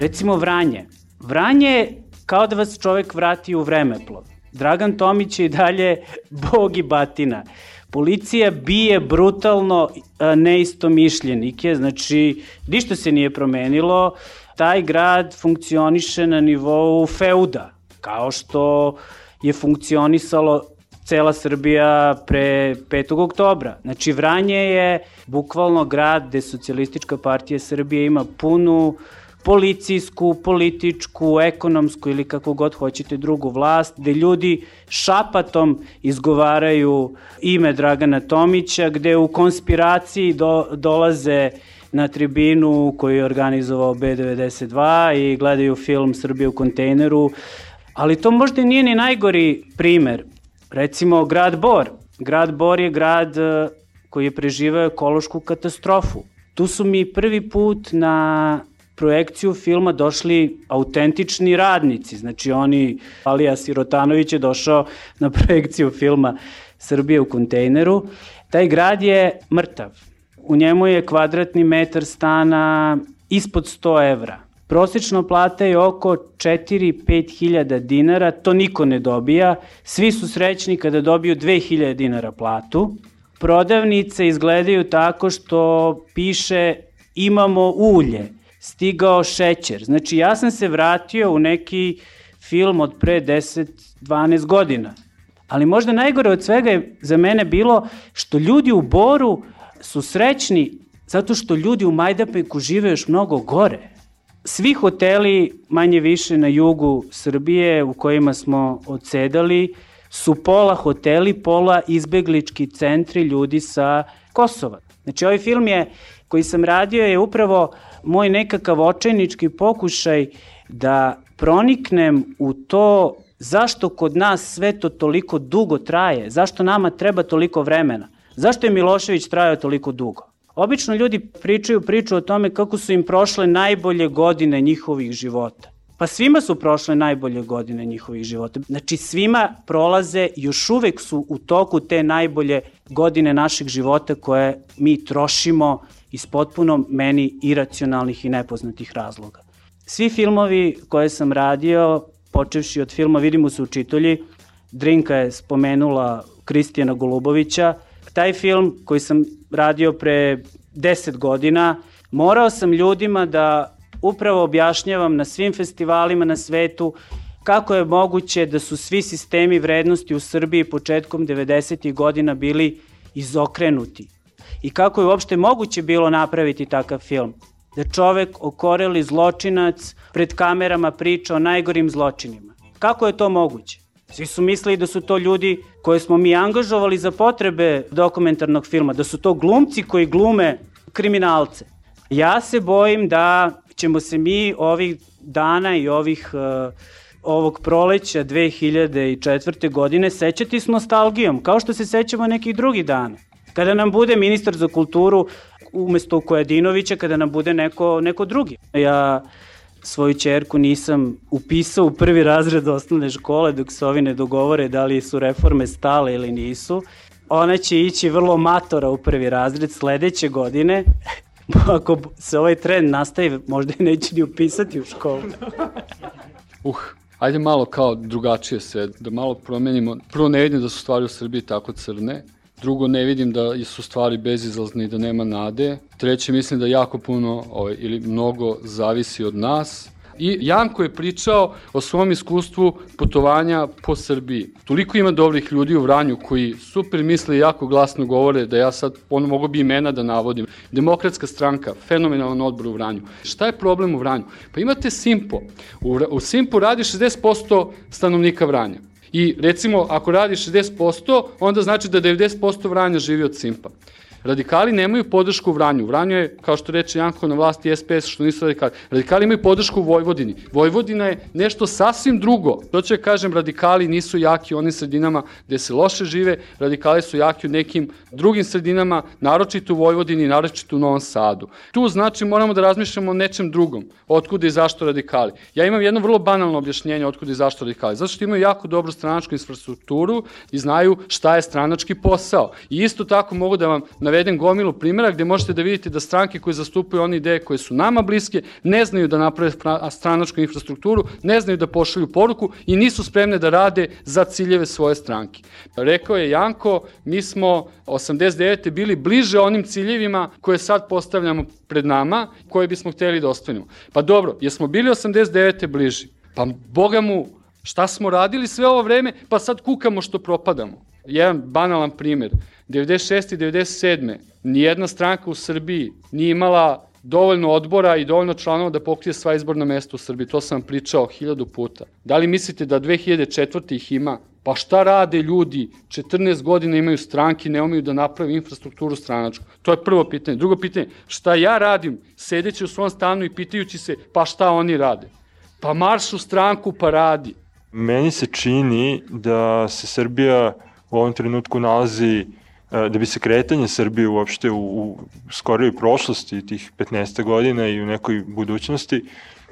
Recimo Vranje. Vranje je kao da vas čovek vrati u vremeplov. Dragan Tomić je i dalje bog i batina. Policija bije brutalno neistomišljenike, znači ništa se nije promenilo. Taj grad funkcioniše na nivou feuda, kao što je funkcionisalo cela Srbija pre 5. oktobra. Znači Vranje je bukvalno grad gde socijalistička partija Srbije ima punu policijsku, političku, ekonomsku ili kako god hoćete drugu vlast, gde ljudi šapatom izgovaraju ime Dragana Tomića, gde u konspiraciji do, dolaze na tribinu koju je organizovao B92 i gledaju film Srbije u kontejneru, ali to možda nije ni najgori primer. Recimo grad Bor. Grad Bor je grad e, koji je preživao ekološku katastrofu. Tu su mi prvi put na projekciju filma došli autentični radnici, znači oni, Alija Sirotanović je došao na projekciju filma Srbije u kontejneru. Taj grad je mrtav. U njemu je kvadratni metar stana ispod 100 evra. Prosečna plata je oko 4-5 hiljada dinara, to niko ne dobija. Svi su srećni kada dobiju 2000 dinara platu. Prodavnice izgledaju tako što piše imamo ulje stigao šećer. Znači ja sam se vratio u neki film od pre 10-12 godina. Ali možda najgore od svega je za mene bilo što ljudi u Boru su srećni zato što ljudi u Majdapeku žive još mnogo gore. Svi hoteli manje više na jugu Srbije u kojima smo odsedali su pola hoteli, pola izbeglički centri ljudi sa Kosova. Znači ovaj film je, koji sam radio je upravo moj nekakav očajnički pokušaj da proniknem u to zašto kod nas sve to toliko dugo traje, zašto nama treba toliko vremena, zašto je Milošević trajao toliko dugo. Obično ljudi pričaju priču o tome kako su im prošle najbolje godine njihovih života. Pa svima su prošle najbolje godine njihovih života. Znači svima prolaze, još uvek su u toku te najbolje godine našeg života koje mi trošimo iz potpuno meni iracionalnih i nepoznatih razloga. Svi filmovi koje sam radio, počevši od filma Vidimo se učitolji, Drinka je spomenula Kristijana Golubovića. Taj film koji sam radio pre 10 godina, morao sam ljudima da upravo objašnjavam na svim festivalima na svetu kako je moguće da su svi sistemi vrednosti u Srbiji početkom 90. godina bili izokrenuti i kako je uopšte moguće bilo napraviti takav film. Da čovek, okoreli zločinac, pred kamerama priča o najgorim zločinima. Kako je to moguće? Svi su mislili da su to ljudi koje smo mi angažovali za potrebe dokumentarnog filma, da su to glumci koji glume kriminalce. Ja se bojim da ćemo se mi ovih dana i ovih uh, ovog proleća 2004. godine sećati s nostalgijom, kao što se sećamo nekih drugih dana. Kada nam bude ministar za kulturu umesto Kojadinovića, kada nam bude neko, neko drugi. Ja svoju čerku nisam upisao u prvi razred osnovne škole dok se ovi ne dogovore da li su reforme stale ili nisu. Ona će ići vrlo matora u prvi razred sledeće godine. Ako se ovaj trend nastavi, možda i neće ni upisati u školu. Uh, ajde malo kao drugačije se, da malo promenimo. Prvo ne vidim da su stvari u Srbiji tako crne, Drugo, ne vidim da su stvari bezizlazne i da nema nade. Treće, mislim da jako puno ovaj, ili mnogo zavisi od nas. I Janko je pričao o svom iskustvu putovanja po Srbiji. Toliko ima dobrih ljudi u Vranju koji super misle i jako glasno govore da ja sad, ono mogu bi imena da navodim. Demokratska stranka, fenomenalan odbor u Vranju. Šta je problem u Vranju? Pa imate Simpo. U, u Simpo radi 60% stanovnika Vranja. I recimo, ako radi 60%, onda znači da 90% Vranja živi od Simpa. Radikali nemaju podršku u Vranju. Vranju je, kao što reče Janko, na vlasti SPS, što nisu radikali. Radikali imaju podršku u Vojvodini. Vojvodina je nešto sasvim drugo. To će kažem, radikali nisu jaki u onim sredinama gde se loše žive, radikali su jaki u nekim drugim sredinama, naročito u Vojvodini, naročito u Novom Sadu. Tu znači moramo da razmišljamo o nečem drugom. Otkuda i zašto radikali. Ja imam jedno vrlo banalno objašnjenje otkuda i zašto radikali. Zato što imaju jako dobru stranačku infrastrukturu i znaju šta je stranački posao. I isto tako mogu da vam navedem gomilu primjera gde možete da vidite da stranke koje zastupaju one ideje koje su nama bliske, ne znaju da naprave stranačku infrastrukturu, ne znaju da pošalju poruku i nisu spremne da rade za ciljeve svoje stranke. Rekao je Janko, mi smo 89. bili bliže onim ciljevima koje sad postavljamo pred nama, koje bismo hteli da ostvarimo. Pa dobro, jesmo bili 89. bliži? Pa boga mu, šta smo radili sve ovo vreme, pa sad kukamo što propadamo. Jedan banalan primer. 96. i 97. nijedna stranka u Srbiji nije imala dovoljno odbora i dovoljno članova da pokrije sva izborna mesta u Srbiji. To sam pričao hiljadu puta. Da li mislite da 2004. ih ima? Pa šta rade ljudi? 14 godina imaju stranki, ne umeju da napravi infrastrukturu stranačku. To je prvo pitanje. Drugo pitanje, šta ja radim sedeći u svom stanu i pitajući se pa šta oni rade? Pa marš u stranku pa radi. Meni se čini da se Srbija u ovom trenutku nalazi e, da bi se kretanje Srbije uopšte u, u skorijoj prošlosti tih 15 godina i u nekoj budućnosti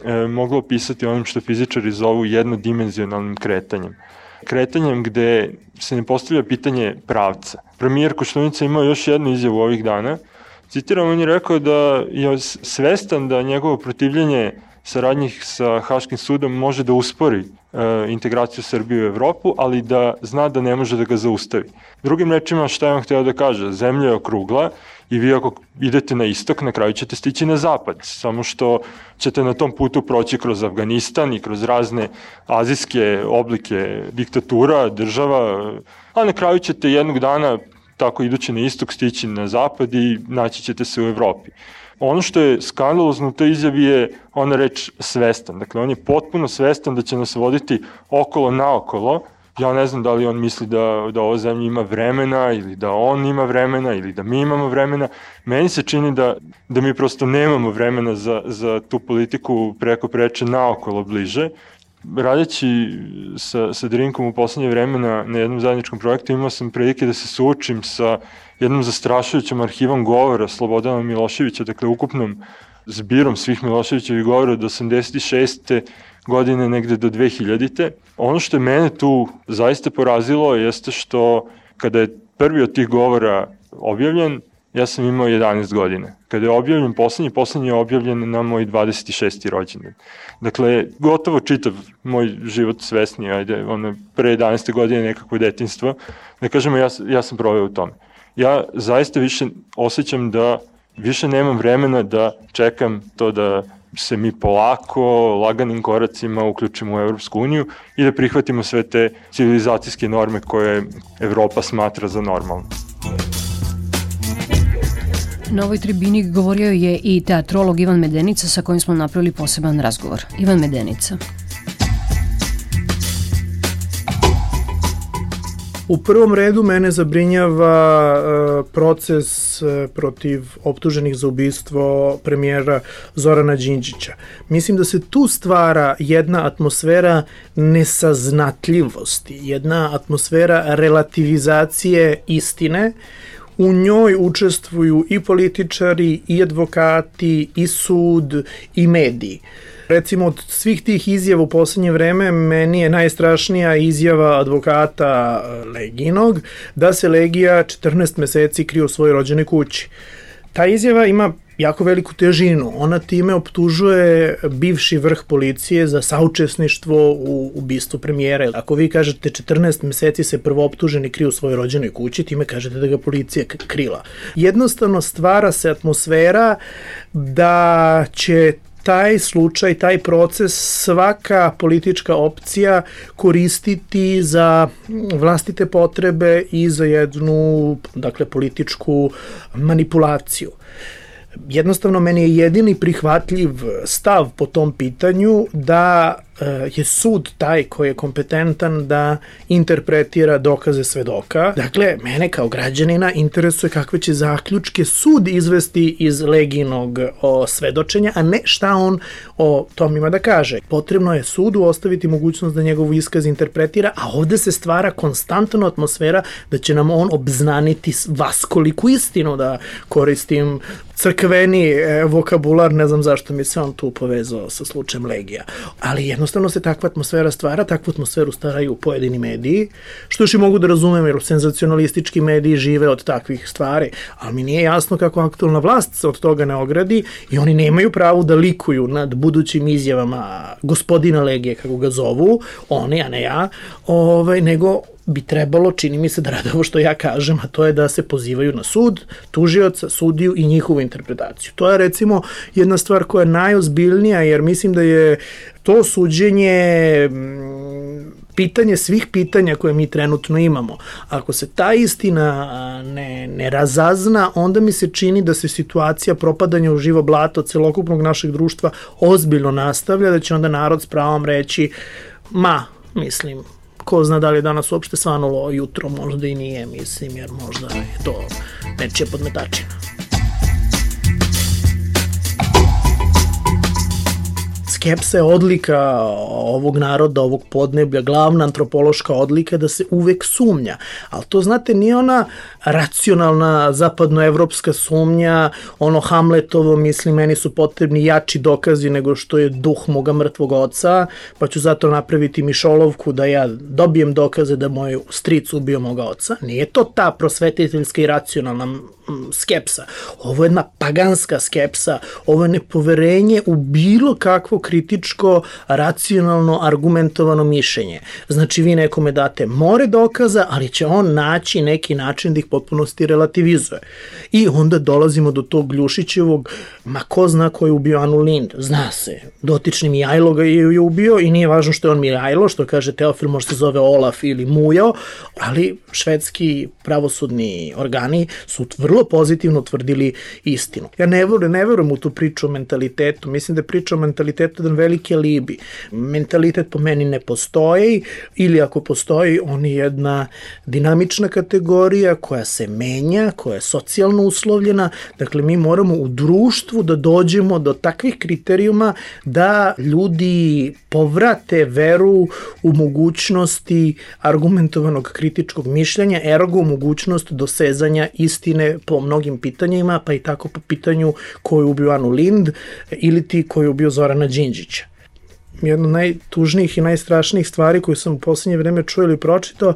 e, moglo opisati onim što fizičari zovu jednodimenzionalnim kretanjem. Kretanjem gde se ne postavlja pitanje pravca. Premijer Koštunica imao još jednu izjavu ovih dana. Citiram, on je rekao da je svestan da njegovo protivljenje saradnjih sa Haškim sudom može da uspori e, integraciju Srbije u Evropu, ali da zna da ne može da ga zaustavi. Drugim rečima, šta je on hteo da kaže? Zemlja je okrugla i vi ako idete na istok, na kraju ćete stići na zapad. Samo što ćete na tom putu proći kroz Afganistan i kroz razne azijske oblike diktatura, država, a na kraju ćete jednog dana tako idući na istok stići na zapad i naći ćete se u Evropi. Ono što je skandalozno u toj izjavi je ona reč svestan. Dakle, on je potpuno svestan da će nas voditi okolo naokolo. Ja ne znam da li on misli da, da ova zemlja ima vremena ili da on ima vremena ili da mi imamo vremena. Meni se čini da, da mi prosto nemamo vremena za, za tu politiku preko preče naokolo bliže radeći sa, sa Drinkom u poslednje vreme na, na jednom zajedničkom projektu imao sam prilike da se suočim sa jednom zastrašujućom arhivom govora Slobodana Miloševića, dakle ukupnom zbirom svih Miloševićevih govora od 86. godine negde do 2000. Ono što je mene tu zaista porazilo jeste što kada je prvi od tih govora objavljen, ja sam imao 11 godina. Kada je objavljen poslednji, poslednji je objavljen na moj 26. rođendan. Dakle, gotovo čitav moj život svesni, ajde, ono, pre 11. godine nekakvo detinstvo, da kažemo, ja, ja sam proveo u tome ja zaista više osjećam da više nemam vremena da čekam to da se mi polako, laganim koracima uključimo u Evropsku uniju i da prihvatimo sve te civilizacijske norme koje Evropa smatra za normalne. Na ovoj tribini govorio je i teatrolog Ivan Medenica sa kojim smo napravili poseban razgovor. Ivan Medenica. U prvom redu mene zabrinjava uh, proces uh, protiv optuženih za ubistvo premijera Zorana Đinđića. Mislim da se tu stvara jedna atmosfera nesaznatljivosti, jedna atmosfera relativizacije istine, U njoj učestvuju i političari, i advokati, i sud, i mediji. Recimo od svih tih izjava u poslednje vreme meni je najstrašnija izjava advokata e, Leginog da se Legija 14 meseci krije u svojoj rođenoj kući. Ta izjava ima jako veliku težinu. Ona time optužuje bivši vrh policije za saučesništvo u ubistvu premijera. Ako vi kažete 14 meseci se prvo optuženi kriju u svojoj rođenoj kući, time kažete da ga policija krila. Jednostavno stvara se atmosfera da će taj slučaj, taj proces svaka politička opcija koristiti za vlastite potrebe i za jednu dakle političku manipulaciju. Jednostavno meni je jedini prihvatljiv stav po tom pitanju da je sud taj koji je kompetentan da interpretira dokaze svedoka. Dakle, mene kao građanina interesuje kakve će zaključke sud izvesti iz leginog o svedočenja, a ne šta on o tom ima da kaže. Potrebno je sudu ostaviti mogućnost da njegovu iskaz interpretira, a ovde se stvara konstantna atmosfera da će nam on obznaniti vaskoliku istinu da koristim crkveni e, vokabular, ne znam zašto mi se on tu povezao sa slučajem Legija. Ali jedno jednostavno se takva atmosfera stvara, takvu atmosferu staraju pojedini mediji, što još i mogu da razumem, jer senzacionalistički mediji žive od takvih stvari, ali mi nije jasno kako aktualna vlast se od toga ne ogradi i oni nemaju pravo da likuju nad budućim izjavama gospodina Legije, kako ga zovu, oni, a ne ja, ovaj, nego bi trebalo, čini mi se da rade ovo što ja kažem, a to je da se pozivaju na sud, tužioca, sudiju i njihovu interpretaciju. To je recimo jedna stvar koja je najozbiljnija, jer mislim da je to suđenje mm, pitanje svih pitanja koje mi trenutno imamo. Ako se ta istina ne, ne razazna, onda mi se čini da se situacija propadanja u živo blato celokupnog našeg društva ozbiljno nastavlja, da će onda narod s pravom reći ma, mislim, ko zna da li je danas uopšte svanulo jutro, možda i nije, mislim, jer možda je to nečija podmetačina. Skepsa je odlika ovog naroda, ovog podneblja, glavna antropološka odlika da se uvek sumnja. Ali to, znate, nije ona racionalna zapadnoevropska sumnja, ono Hamletovo, misli, meni su potrebni jači dokazi nego što je duh moga mrtvog oca, pa ću zato napraviti mišolovku da ja dobijem dokaze da moj stric ubio moga oca. Nije to ta prosvetiteljska i racionalna skepsa. Ovo je jedna paganska skepsa, ovo je nepoverenje u bilo kakvo kritičko, racionalno, argumentovano mišljenje. Znači vi nekome date more dokaza, ali će on naći neki način da ih potpunosti relativizuje. I onda dolazimo do tog Gljušićevog, ma ko zna ko je ubio Anu Lind, zna se, dotični Mijajlo ga je ubio i nije važno što je on Mijajlo, što kaže Teofil možda se zove Olaf ili Mujo, ali švedski pravosudni organi su vrlo pozitivno tvrdili istinu. Ja ne verujem, ne verujem u tu priču o mentalitetu, mislim da je priča o mentalitetu jedan veliki alibi. Mentalitet po meni ne postoji ili ako postoji, on je jedna dinamična kategorija koja se menja, koja je socijalno uslovljena. Dakle, mi moramo u društvu da dođemo do takvih kriterijuma da ljudi povrate veru u mogućnosti argumentovanog kritičkog mišljenja, ergo mogućnost dosezanja istine po mnogim pitanjima, pa i tako po pitanju ko je ubio Anu Lind ili ti ko je ubio Zorana Đinđića jedna od najtužnijih i najstrašnijih stvari koju sam u poslednje vreme čuo ili pročitao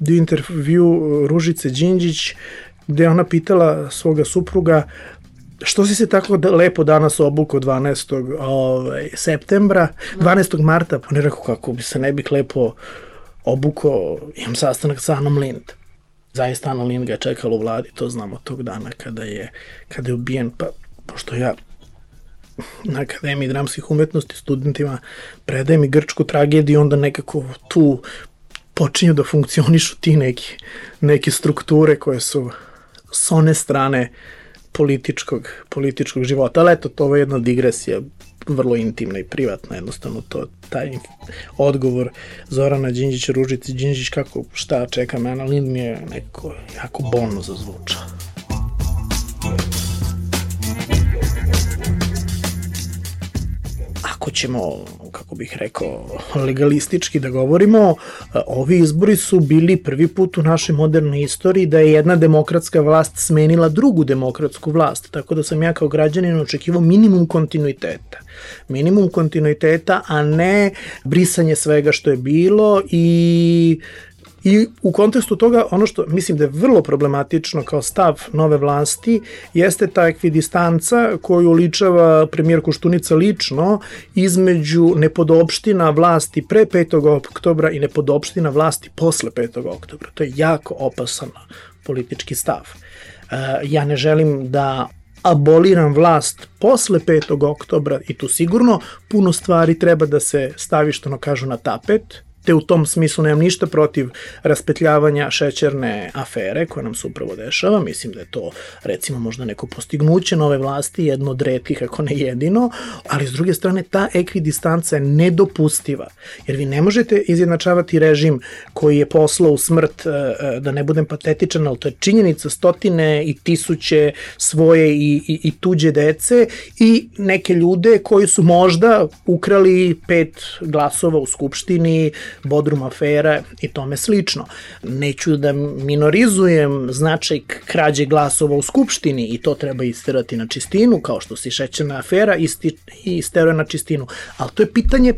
je intervju Ružice Đinđić gde ona pitala svoga supruga što si se tako da lepo danas obuko 12. Ovaj, septembra, 12. marta, on je rekao kako bi se ne bih lepo obuko, imam sastanak sa Anom Lind. Zaista Ana Lind ga je čekala u vladi, to znamo tog dana kada je, kada je ubijen, pa pošto ja na Akademiji dramskih umetnosti studentima predajem i grčku tragediju, onda nekako tu počinju da funkcionišu ti neki, neke strukture koje su s one strane političkog, političkog života. Ali eto, to je jedna digresija vrlo intimna i privatna, jednostavno to, taj odgovor Zorana Đinđića, Ružici Đinđić, kako, šta čeka me, Lind mi je neko jako bolno zazvučao. Ako ćemo, kako bih rekao, legalistički da govorimo, ovi izbori su bili prvi put u našoj modernoj istoriji da je jedna demokratska vlast smenila drugu demokratsku vlast, tako da sam ja kao građanin očekivao minimum kontinuiteta. Minimum kontinuiteta, a ne brisanje svega što je bilo i I u kontekstu toga, ono što mislim da je vrlo problematično kao stav nove vlasti, jeste ta ekvidistanca koju ličava premijer Koštunica lično između nepodopština vlasti pre 5. oktobra i nepodopština vlasti posle 5. oktobra. To je jako opasan politički stav. E, ja ne želim da aboliram vlast posle 5. oktobra i tu sigurno puno stvari treba da se stavi što no kažu na tapet, te u tom smislu nemam ništa protiv raspetljavanja šećerne afere koja nam se upravo dešava. Mislim da je to recimo možda neko postignuće nove vlasti, jedno od redkih ako ne jedino, ali s druge strane ta ekvidistanca je nedopustiva. Jer vi ne možete izjednačavati režim koji je poslao u smrt, e, e, da ne budem patetičan, ali to je činjenica stotine i tisuće svoje i, i, i tuđe dece i neke ljude koji su možda ukrali pet glasova u Skupštini, Bodrum afera i tome slično. Neću da minorizujem značaj krađe glasova u Skupštini i to treba isterati na čistinu, kao što se šećena afera isti, isteruje na čistinu. Ali to je pitanje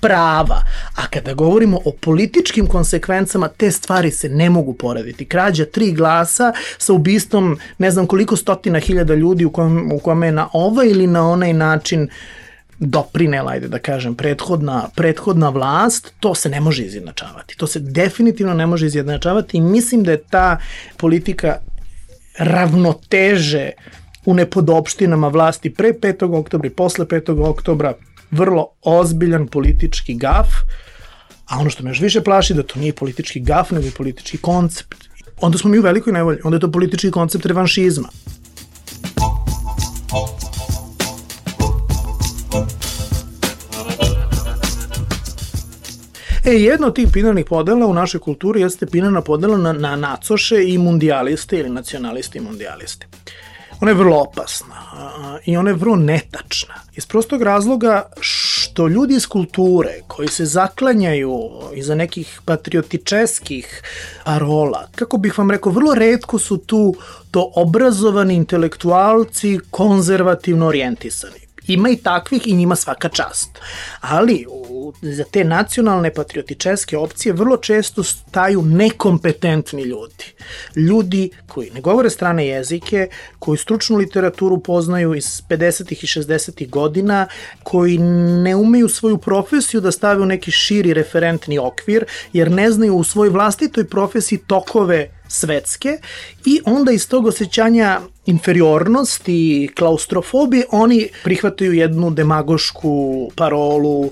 prava. A kada govorimo o političkim konsekvencama, te stvari se ne mogu porediti. Krađa tri glasa sa ubistvom ne znam koliko stotina hiljada ljudi u kome, u kome je na ovaj ili na onaj način doprinela, ajde da kažem, prethodna, prethodna vlast, to se ne može izjednačavati. To se definitivno ne može izjednačavati i mislim da je ta politika ravnoteže u nepodopštinama vlasti pre 5. oktobra i posle 5. oktobra vrlo ozbiljan politički gaf, a ono što me još više plaši da to nije politički gaf, nego politički koncept. Onda smo mi u velikoj nevolji, onda je to politički koncept revanšizma. E, jedna od tih binarnih podela u našoj kulturi jeste binarna podela na, na nacoše i mundijaliste ili nacionaliste i mundijaliste. Ona je vrlo opasna i ona je vrlo netačna. Iz prostog razloga što ljudi iz kulture koji se zaklanjaju iza nekih patriotičeskih parola, kako bih vam rekao, vrlo redko su tu to obrazovani intelektualci konzervativno orijentisani. Ima i takvih i njima svaka čast. Ali u, za te nacionalne patriotičeske opcije vrlo često staju nekompetentni ljudi. Ljudi koji ne govore strane jezike, koji stručnu literaturu poznaju iz 50. i 60. godina, koji ne umeju svoju profesiju da stave u neki širi referentni okvir, jer ne znaju u svojoj vlastitoj profesiji tokove svetske i onda iz tog osjećanja inferiornosti klaustrofobije oni prihvataju jednu demagošku parolu uh,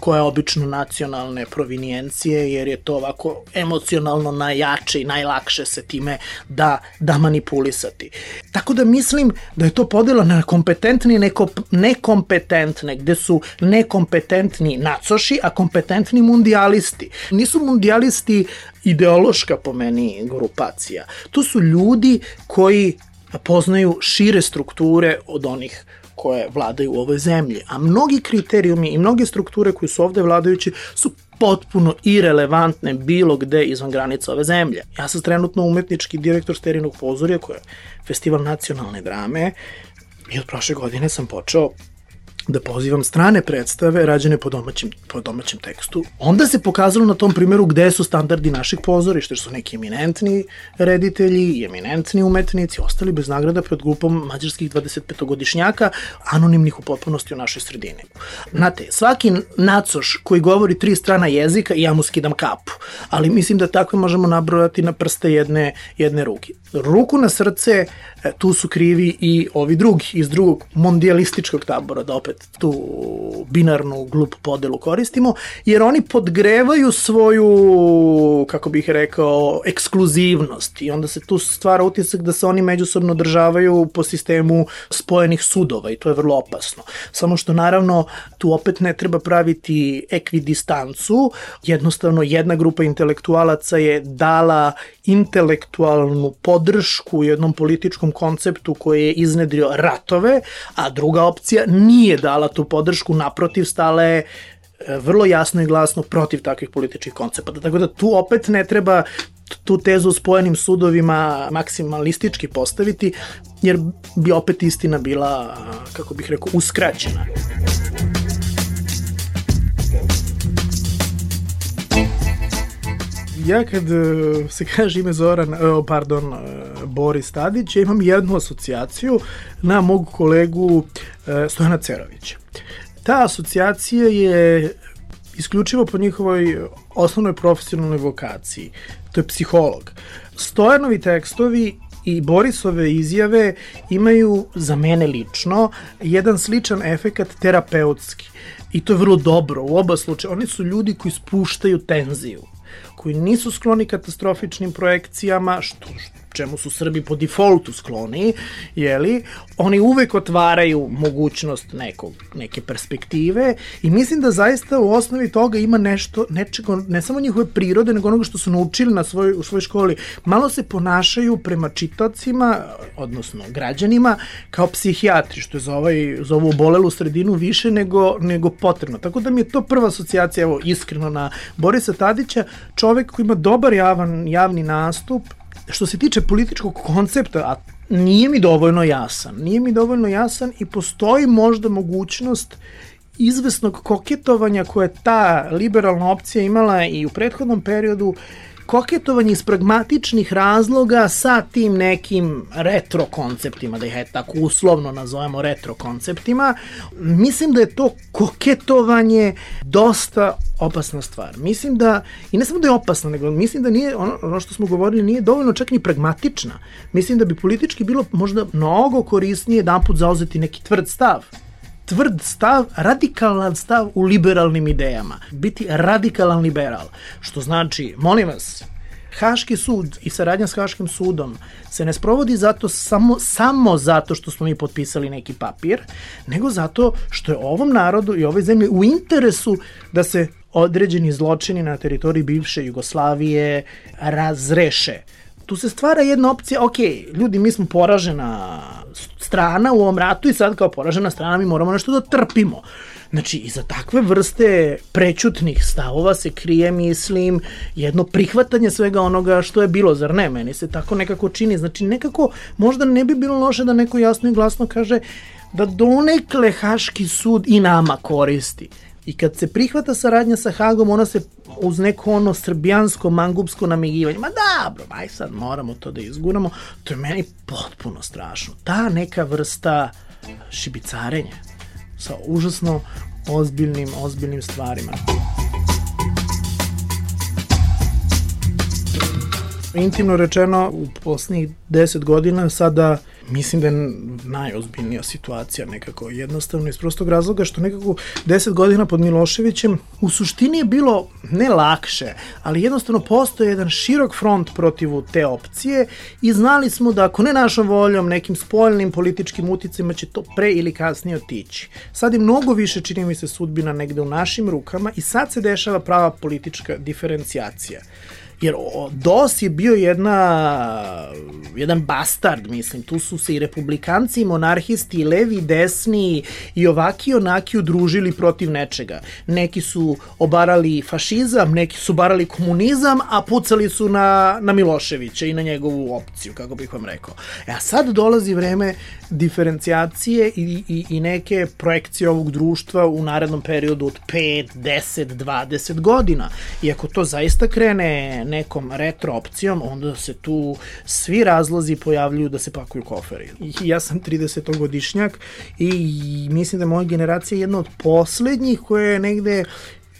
koja je obično nacionalne provinijencije jer je to ovako emocionalno najjače i najlakše se time da, da manipulisati. Tako da mislim da je to podela na kompetentni i neko, nekompetentne, gde su nekompetentni nacoši, a kompetentni mundialisti. Nisu mundialisti ideološka po meni grupacija. To su ljudi koji poznaju šire strukture od onih koje vladaju u ovoj zemlji. A mnogi kriterijumi i mnoge strukture koje su ovde vladajući su potpuno irelevantne bilo gde izvan granica ove zemlje. Ja sam trenutno umetnički direktor Sterinog pozorja, koje je festival nacionalne drame, i od prošle godine sam počeo da pozivam strane predstave rađene po domaćem, po domaćem tekstu. Onda se pokazalo na tom primjeru gde su standardi naših pozorišta, što su neki eminentni reditelji i eminentni umetnici ostali bez nagrada pred grupom mađarskih 25-godišnjaka, anonimnih u potpunosti u našoj sredini. Znate, svaki nacoš koji govori tri strana jezika, ja mu skidam kapu, ali mislim da takve možemo nabrojati na prste jedne, jedne ruke. Ruku na srce, e, tu su krivi i ovi drugi iz drugog mondialističkog tabora, da opet tu binarnu glup podelu koristimo, jer oni podgrevaju svoju, kako bih rekao, ekskluzivnost i onda se tu stvara utisak da se oni međusobno državaju po sistemu spojenih sudova i to je vrlo opasno. Samo što naravno tu opet ne treba praviti ekvidistancu, jednostavno jedna grupa intelektualaca je dala intelektualnu podršku jednom političkom konceptu koji je iznedrio ratove, a druga opcija nije dala tu podršku, naprotiv stala je e, vrlo jasno i glasno protiv takvih političkih koncepata. Tako da tu opet ne treba tu tezu spojenim sudovima maksimalistički postaviti, jer bi opet istina bila, kako bih rekao, uskraćena. ja kad e, se kaže ime Zoran, e, pardon, Boris Tadić, ja imam jednu asocijaciju na mog kolegu Stojana Cerovića. Ta asocijacija je isključivo po njihovoj osnovnoj profesionalnoj vokaciji. To je psiholog. Stojanovi tekstovi i Borisove izjave imaju za mene lično jedan sličan efekat terapeutski. I to je vrlo dobro u oba slučaja. Oni su ljudi koji spuštaju tenziju koji nisu skloni katastrofičnim projekcijama, što, čemu su Srbi po defaultu skloni, jeli, oni uvek otvaraju mogućnost nekog, neke perspektive i mislim da zaista u osnovi toga ima nešto, nečego, ne samo njihove prirode, nego onoga što su naučili na svoj, u svojoj školi. Malo se ponašaju prema čitacima, odnosno građanima, kao psihijatri, što je za, ovaj, za ovu obolelu sredinu više nego, nego potrebno. Tako da mi je to prva asocijacija, evo, iskreno na Borisa Tadića, čovek koji ima dobar javan, javni nastup, što se tiče političkog koncepta, a nije mi dovoljno jasan. Nije mi dovoljno jasan i postoji možda mogućnost izvesnog koketovanja koje ta liberalna opcija imala i u prethodnom periodu koketovanje iz pragmatičnih razloga sa tim nekim retro konceptima, da ih je tako uslovno nazovemo retro konceptima, mislim da je to koketovanje dosta opasna stvar. Mislim da, i ne samo da je opasna, nego mislim da nije, ono, ono što smo govorili, nije dovoljno čak ni pragmatična. Mislim da bi politički bilo možda mnogo korisnije jedan put zauzeti neki tvrd stav tvrd stav, radikalan stav u liberalnim idejama. Biti radikalan liberal. Što znači, molim vas, Haški sud i saradnja s Haškim sudom se ne sprovodi zato samo, samo zato što smo mi potpisali neki papir, nego zato što je ovom narodu i ovoj zemlji u interesu da se određeni zločini na teritoriji bivše Jugoslavije razreše. Tu se stvara jedna opcija, ok, ljudi, mi smo poražena strana u ovom ratu i sad kao poražena strana mi moramo nešto da trpimo. Znači, iza takve vrste prećutnih stavova se krije, mislim, jedno prihvatanje svega onoga što je bilo, zar ne? Meni se tako nekako čini. Znači, nekako možda ne bi bilo loše da neko jasno i glasno kaže da donekle Haški sud i nama koristi. I kad se prihvata saradnja sa Hagom, ona se uz neko ono srbijansko, mangupsko namigivanje, ma dobro, aj sad moramo to da izguramo, to je meni potpuno strašno. Ta neka vrsta šibicarenja sa užasno ozbiljnim, ozbiljnim stvarima. Intimno rečeno, u poslednjih deset godina sada mislim da je najozbiljnija situacija nekako jednostavno iz prostog razloga što nekako 10 godina pod Miloševićem u suštini je bilo ne lakše, ali jednostavno postoje jedan širok front protivu te opcije i znali smo da ako ne našom voljom, nekim spoljnim političkim uticima će to pre ili kasnije otići. Sad je mnogo više, čini mi se, sudbina negde u našim rukama i sad se dešava prava politička diferencijacija. Jer DOS je bio jedna, jedan bastard, mislim. Tu su se i republikanci, i monarhisti, i levi, i desni, i ovaki i onaki udružili protiv nečega. Neki su obarali fašizam, neki su obarali komunizam, a pucali su na, na Miloševića i na njegovu opciju, kako bih vam rekao. E, a sad dolazi vreme diferencijacije i, i, i neke projekcije ovog društva u narednom periodu od 5, 10, 20 godina. I ako to zaista krene nekom retro opcijom, onda se tu svi razlozi pojavljuju da se pakuju koferi. Ja sam 30-godišnjak i mislim da je moja generacija jedna od poslednjih koja je negde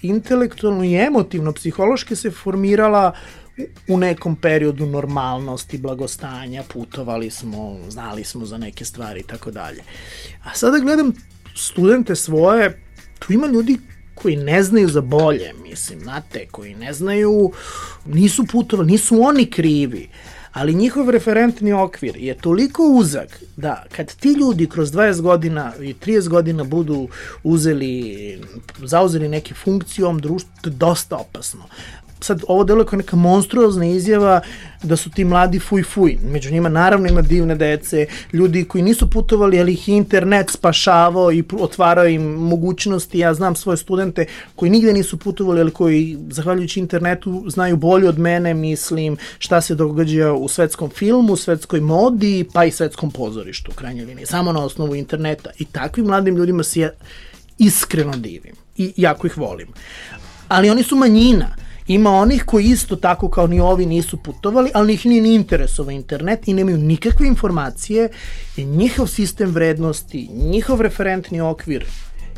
intelektualno i emotivno, psihološki se formirala u nekom periodu normalnosti, blagostanja, putovali smo, znali smo za neke stvari i tako dalje. A sada gledam studente svoje, tu ima ljudi koji ne znaju za bolje, mislim, znate, koji ne znaju, nisu putovali, nisu oni krivi, ali njihov referentni okvir je toliko uzak da kad ti ljudi kroz 20 godina i 30 godina budu uzeli, zauzeli neke funkcije u ovom društvu, to je dosta opasno sad ovo deluje kao neka monstruozna izjava da su ti mladi fuj fuj. Među njima naravno ima divne dece, ljudi koji nisu putovali, ali ih internet spašavao i otvarao im mogućnosti. Ja znam svoje studente koji nigde nisu putovali, ali koji zahvaljujući internetu znaju bolje od mene, mislim, šta se događa u svetskom filmu, svetskoj modi, pa i svetskom pozorištu, u krajnjoj liniji, samo na osnovu interneta. I takvim mladim ljudima se ja iskreno divim i jako ih volim. Ali oni su manjina Ima onih koji isto tako kao ni ovi nisu putovali, ali ih nije ni interesovao internet i nemaju nikakve informacije i njihov sistem vrednosti, njihov referentni okvir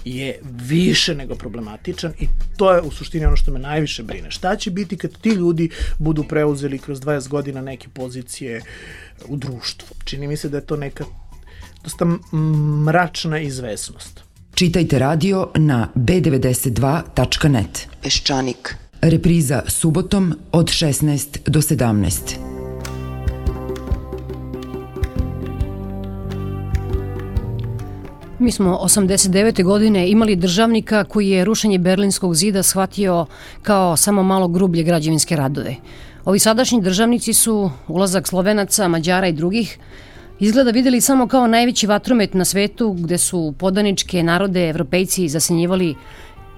je više nego problematičan i to je u suštini ono što me najviše brine. Šta će biti kad ti ljudi budu preuzeli kroz 20 godina neke pozicije u društvu? Čini mi se da je to neka dosta mračna izvesnost. Čitajte radio na b92.net. Peščanik. Repriza subotom od 16 do 17. Mi smo 89. godine imali državnika koji je rušenje Berlinskog zida shvatio kao samo malo grublje građevinske radove. Ovi sadašnji državnici su ulazak Slovenaca, Mađara i drugih izgleda videli samo kao najveći vatromet na svetu gde su podaničke narode evropejci zasenjivali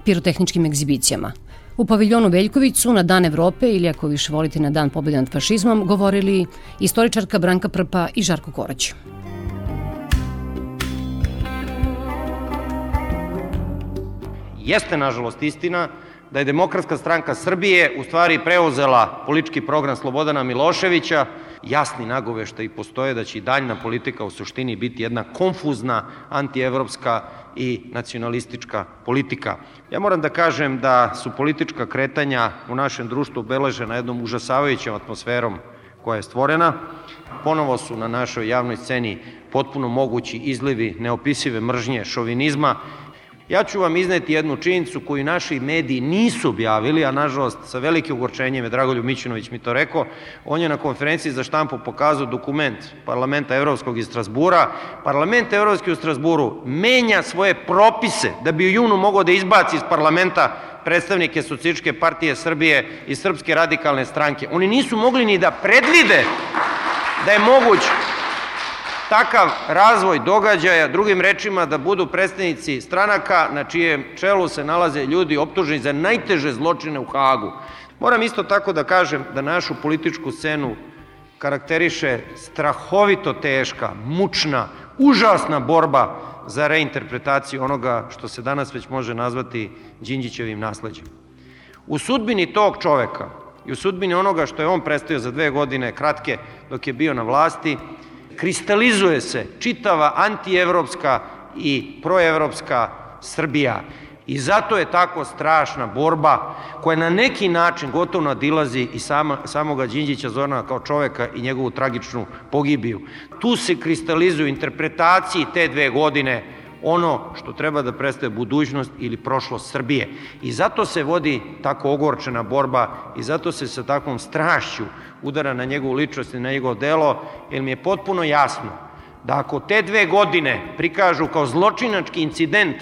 pirotehničkim egzibicijama – U paviljonu Veljkovicu na Dan Evrope ili ako više volite na Dan pobjede nad fašizmom govorili istoričarka Branka Prpa i Žarko Korać. Jeste, nažalost, istina da je Demokratska stranka Srbije u stvari preuzela politički program Slobodana Miloševića, jasni nagovešta i postoje da će i daljna politika u suštini biti jedna konfuzna antievropska i nacionalistička politika. Ja moram da kažem da su politička kretanja u našem društvu obeležena jednom užasavajućom atmosferom koja je stvorena. Ponovo su na našoj javnoj sceni potpuno mogući izlivi neopisive mržnje, šovinizma Ja ću vam izneti jednu činjenicu koju naši mediji nisu objavili, a nažalost sa velikim ugorčenjem je Dragoljub Mićinović mi to rekao. On je na konferenciji za štampu pokazao dokument Parlamenta Evropskog iz Strasbura. Parlament Evropski u Strasburu menja svoje propise da bi u junu mogao da izbaci iz parlamenta predstavnike Socialističke partije Srbije i Srpske radikalne stranke. Oni nisu mogli ni da predvide da je moguć takav razvoj događaja, drugim rečima da budu predstavnici stranaka na čijem čelu se nalaze ljudi optuženi za najteže zločine u Hagu. Moram isto tako da kažem da našu političku scenu karakteriše strahovito teška, mučna, užasna borba za reinterpretaciju onoga što se danas već može nazvati Đinđićevim nasledđem. U sudbini tog čoveka i u sudbini onoga što je on predstavio za dve godine kratke dok je bio na vlasti, kristalizuje se čitava antievropska i proevropska Srbija. I zato je tako strašna borba koja na neki način gotovo nadilazi i sama, samoga Đinđića Zorana kao čoveka i njegovu tragičnu pogibiju. Tu se kristalizuju interpretaciji te dve godine ono što treba da predstave budućnost ili prošlost Srbije. I zato se vodi tako ogorčena borba i zato se sa takvom strašću udara na njegovu ličnost i na njegovo delo, jer mi je potpuno jasno da ako te dve godine prikažu kao zločinački incident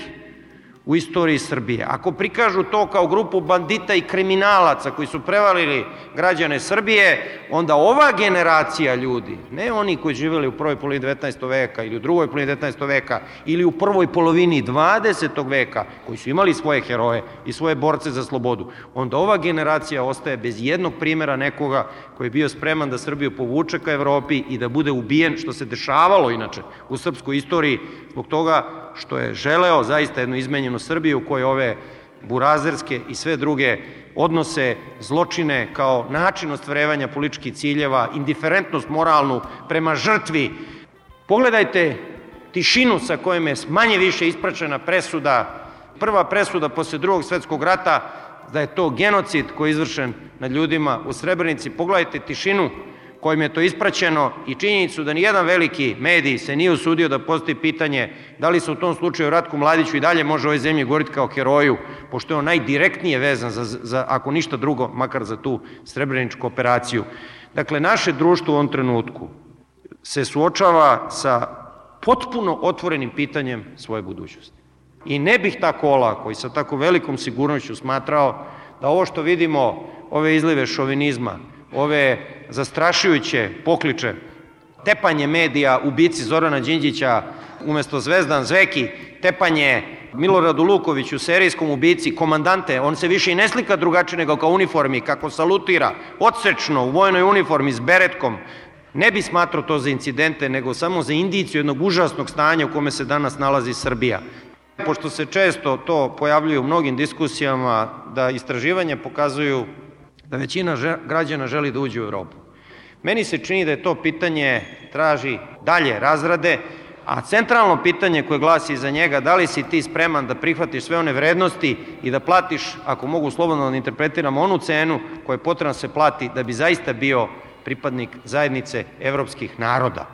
u istoriji Srbije. Ako prikažu to kao grupu bandita i kriminalaca koji su prevalili građane Srbije, onda ova generacija ljudi, ne oni koji živeli u prvoj polovini 19. veka ili u drugoj polovini 19. veka ili u prvoj polovini 20. veka, koji su imali svoje heroje i svoje borce za slobodu, onda ova generacija ostaje bez jednog primera nekoga koji je bio spreman da Srbiju povuče ka Evropi i da bude ubijen, što se dešavalo inače u srpskoj istoriji, zbog toga što je želeo zaista jednu izmenjenu Srbiju u kojoj ove burazerske i sve druge odnose, zločine kao način ostvarevanja političkih ciljeva, indiferentnost moralnu prema žrtvi. Pogledajte tišinu sa kojom je manje više ispračena presuda, prva presuda posle drugog svetskog rata, da je to genocid koji je izvršen nad ljudima u Srebrenici. Pogledajte tišinu kojim je to ispraćeno i činjenicu da nijedan veliki medij se nije usudio da postoji pitanje da li se u tom slučaju Ratku Mladiću i dalje može ovoj zemlji govoriti kao heroju, pošto je on najdirektnije vezan za, za, ako ništa drugo, makar za tu srebreničku operaciju. Dakle, naše društvo u ovom trenutku se suočava sa potpuno otvorenim pitanjem svoje budućnosti. I ne bih tako olako i sa tako velikom sigurnošću smatrao da ovo što vidimo, ove izlive šovinizma, ove zastrašujuće pokliče, tepanje medija ubici Zorana Đinđića umesto Zvezdan Zveki, tepanje Miloradu Lukoviću, serijskom ubici, komandante, on se više i ne slika drugačije nego kao uniformi, kako salutira, odsečno u vojnoj uniformi s beretkom, ne bi smatrao to za incidente, nego samo za indiciju jednog užasnog stanja u kome se danas nalazi Srbija. Pošto se često to pojavljuje u mnogim diskusijama, da istraživanja pokazuju da većina građana želi da uđe u Evropu. Meni se čini da je to pitanje traži dalje razrade, a centralno pitanje koje glasi za njega, da li si ti spreman da prihvatiš sve one vrednosti i da platiš, ako mogu slobodno da interpretiram, onu cenu koja je potrebno da se plati da bi zaista bio pripadnik zajednice evropskih naroda.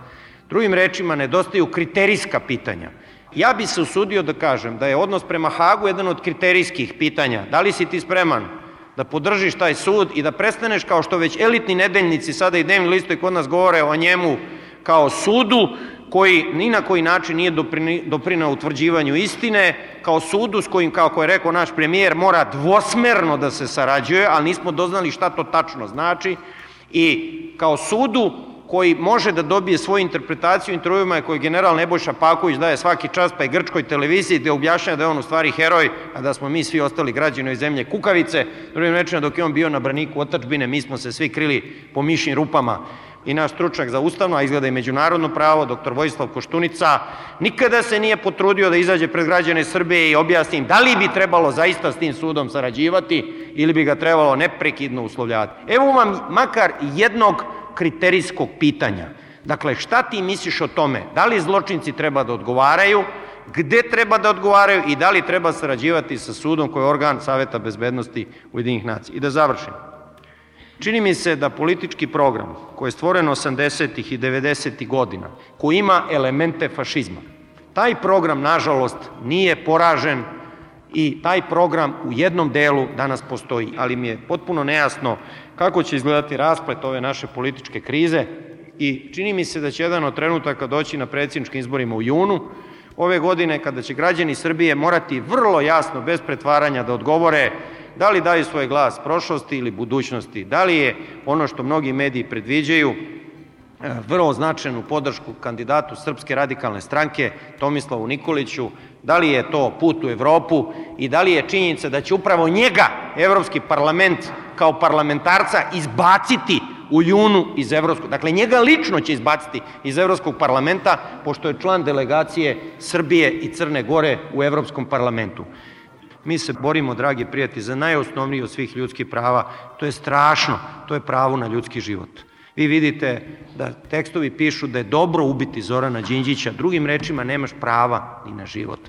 Drugim rečima, nedostaju kriterijska pitanja. Ja bi se usudio da kažem da je odnos prema Hagu jedan od kriterijskih pitanja. Da li si ti spreman da podržiš taj sud i da prestaneš kao što već elitni nedeljnici sada i dnevni listovi kod nas govore o njemu kao sudu koji ni na koji način nije doprinao utvrđivanju istine, kao sudu s kojim, kako je rekao naš premijer, mora dvosmerno da se sarađuje, ali nismo doznali šta to tačno znači, i kao sudu koji može da dobije svoju interpretaciju intervjuima koje general Nebojša Paković daje svaki čas pa i grčkoj televiziji gde objašnja da je on u stvari heroj, a da smo mi svi ostali građani zemlje kukavice. Drugim rečima, dok je on bio na braniku otačbine, mi smo se svi krili po mišnim rupama. i naš stručnjak za ustavno, a izgleda i međunarodno pravo, dr. Vojislav Koštunica, nikada se nije potrudio da izađe pred građane Srbije i objasni im da li bi trebalo zaista s tim sudom sarađivati ili bi ga trebalo neprekidno uslovljati. Evo vam makar jednog kriterijskog pitanja. Dakle, šta ti misliš o tome? Da li zločinci treba da odgovaraju, gde treba da odgovaraju i da li treba sarađivati sa sudom koji je organ Saveta bezbednosti Ujedinih nacija. I da završim. Čini mi se da politički program koji je stvoren 80. i 90. godina, koji ima elemente fašizma, taj program, nažalost, nije poražen i taj program u jednom delu danas postoji, ali mi je potpuno nejasno kako će izgledati rasplet ove naše političke krize i čini mi se da će jedan od trenutaka doći na predsjedničkim izborima u junu, ove godine kada će građani Srbije morati vrlo jasno, bez pretvaranja, da odgovore da li daju svoj glas prošlosti ili budućnosti, da li je ono što mnogi mediji predviđaju e, vrlo značajnu podršku kandidatu Srpske radikalne stranke Tomislavu Nikoliću, da li je to put u Evropu i da li je činjenica da će upravo njega Evropski parlament kao parlamentarca izbaciti u junu iz Evropskog, dakle njega lično će izbaciti iz Evropskog parlamenta, pošto je član delegacije Srbije i Crne Gore u Evropskom parlamentu. Mi se borimo, dragi prijatelji, za najosnovniji od svih ljudskih prava. To je strašno, to je pravo na ljudski život. Vi vidite da tekstovi pišu da je dobro ubiti Zorana Đinđića, drugim rečima nemaš prava ni na život.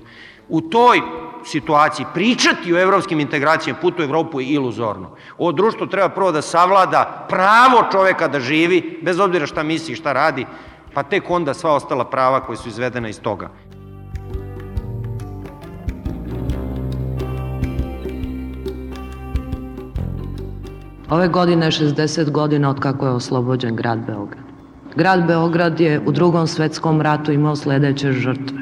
U toj situaciji pričati o evropskim integracijama putu u Evropu je iluzorno. Ovo društvo treba prvo da savlada pravo čoveka da živi, bez obzira šta misli šta radi, pa tek onda sva ostala prava koja su izvedena iz toga. Ove godine je 60 godina od kako je oslobođen grad Beograd. Grad Beograd je u drugom svetskom ratu imao sledeće žrtve.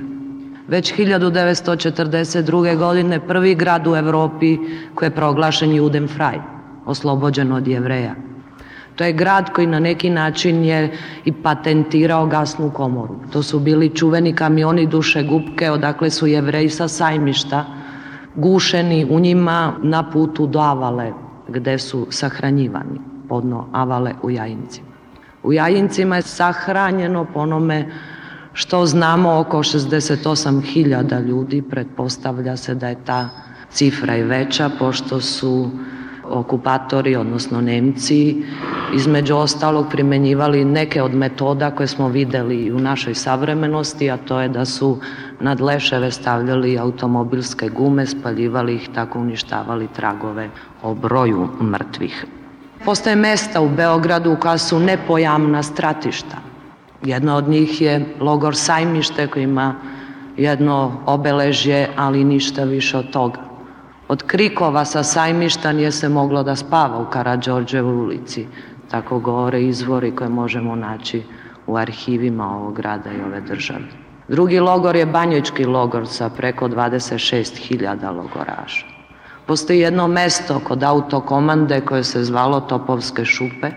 Već 1942. godine prvi grad u Evropi koji je proglašen Judenfrei, oslobođen od jevreja. To je grad koji na neki način je i patentirao gasnu komoru. To su bili čuveni kamioni duše gubke odakle su jevreji sa sajmišta gušeni u njima na putu do Avale, gde su sahranjivani, podno Avale u Jajincima. U Jajincima je sahranjeno po što znamo oko 68.000 ljudi, pretpostavlja se da je ta cifra i veća, pošto su okupatori, odnosno Nemci, između ostalog primenjivali neke od metoda koje smo videli u našoj savremenosti, a to je da su nad leševe stavljali automobilske gume, spaljivali ih, tako uništavali tragove o broju mrtvih. Postoje mesta u Beogradu koja su nepojamna stratišta. Jedno od njih je logor Sajmište koji ima jedno obeležje, ali ništa više od toga. Od krikova sa sajmišta nije se moglo da spava u Karadžorđevoj ulici. Tako govore izvori koje možemo naći u arhivima ovog grada i ove države. Drugi logor je Banjojčki logor sa preko 26.000 logoraša. Postoji jedno mesto kod autokomande koje se zvalo Topovske šupe,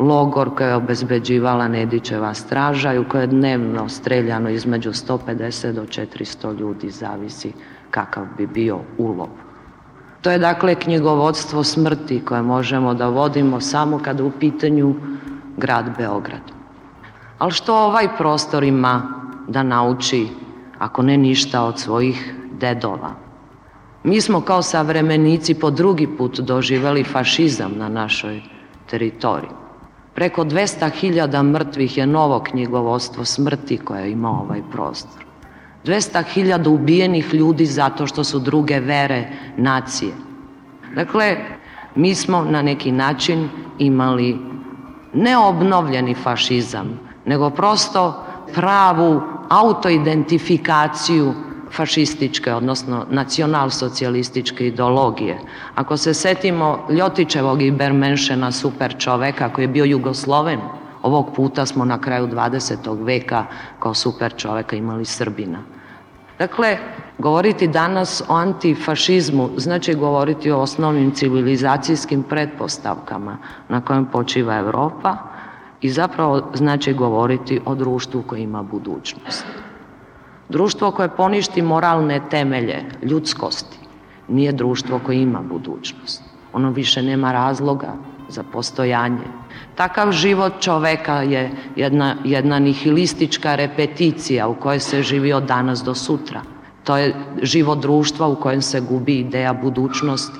logor koje je obezbeđivala Nedićeva straža i u koje je dnevno streljano između 150 do 400 ljudi, zavisi kakav bi bio ulov. To je dakle knjigovodstvo smrti koje možemo da vodimo samo kada u pitanju grad Beograd. Ali što ovaj prostor ima da nauči, ako ne ništa od svojih dedova? Mi smo kao savremenici po drugi put doživeli fašizam na našoj teritoriji. Preko 200.000 mrtvih je novo knjigovodstvo smrti koje ima ovaj prostor. 200.000 ubijenih ljudi zato što su druge vere, nacije. Dakle, mi smo na neki način imali neobnovljeni fašizam, nego prosto pravu autoidentifikaciju fašističke, odnosno nacionalsocijalističke ideologije. Ako se setimo Ljotićevog i Bermenšena super čoveka koji je bio Jugosloven, Ovog puta smo na kraju 20. veka kao super čoveka imali Srbina. Dakle, govoriti danas o antifašizmu znači govoriti o osnovnim civilizacijskim pretpostavkama na kojem počiva Evropa i zapravo znači govoriti o društvu koje ima budućnost. Društvo koje poništi moralne temelje ljudskosti nije društvo koje ima budućnost. Ono više nema razloga za postojanje. Takav život čoveka je jedna, jedna nihilistička repeticija u kojoj se živi od danas do sutra. To je život društva u kojem se gubi ideja budućnosti.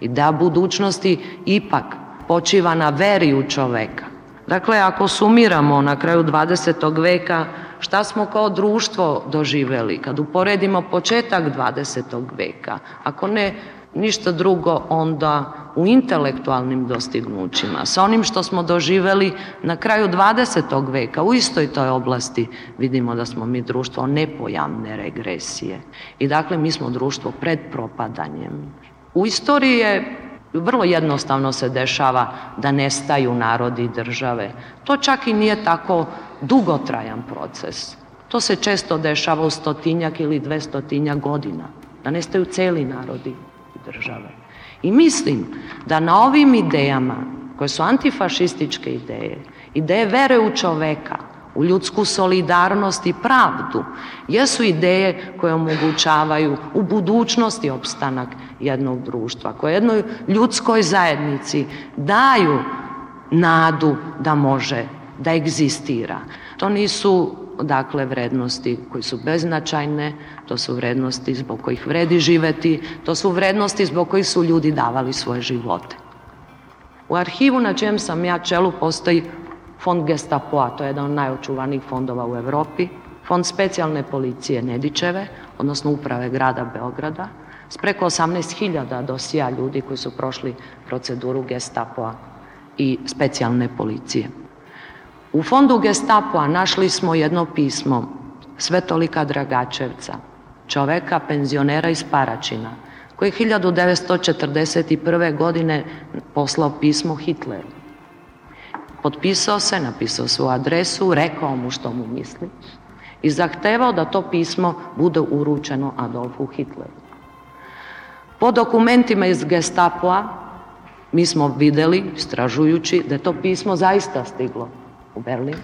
Ideja budućnosti ipak počiva na veri u čoveka. Dakle, ako sumiramo na kraju 20. veka šta smo kao društvo doživeli, kad uporedimo početak 20. veka, ako ne ništa drugo onda u intelektualnim dostignućima, sa onim što smo doživeli na kraju 20. veka, u istoj toj oblasti vidimo da smo mi društvo nepojamne regresije. I dakle, mi smo društvo pred propadanjem. U istoriji je vrlo jednostavno se dešava da nestaju narodi i države. To čak i nije tako dugotrajan proces. To se često dešava u stotinjak ili dvestotinjak godina, da nestaju celi narodi i države. I mislim da na ovim idejama, koje su antifašističke ideje, ideje vere u čoveka, u ljudsku solidarnost i pravdu, jesu ideje koje omogućavaju u budućnosti opstanak jednog društva, koje jednoj ljudskoj zajednici daju nadu da može da egzistira. To nisu dakle vrednosti koji su beznačajne, to su vrednosti zbog kojih vredi živeti, to su vrednosti zbog kojih su ljudi davali svoje živote. U arhivu na čijem sam ja čelu postoji fond Gestapoa, to je jedan od najočuvanijih fondova u Evropi, fond specijalne policije Nedičeve, odnosno uprave grada Beograda, s preko 18.000 dosija ljudi koji su prošli proceduru Gestapoa i specijalne policije. U fondu Gestapoa našli smo jedno pismo Svetolika Dragačevca, čoveka penzionera iz Paračina, koji je 1941. godine poslao pismo Hitleru. Potpisao se, napisao svoju adresu, rekao mu što mu misli i zahtevao da to pismo bude uručeno Adolfu Hitleru. Po dokumentima iz Gestapoa mi smo videli, stražujući, da je to pismo zaista stiglo u Berlin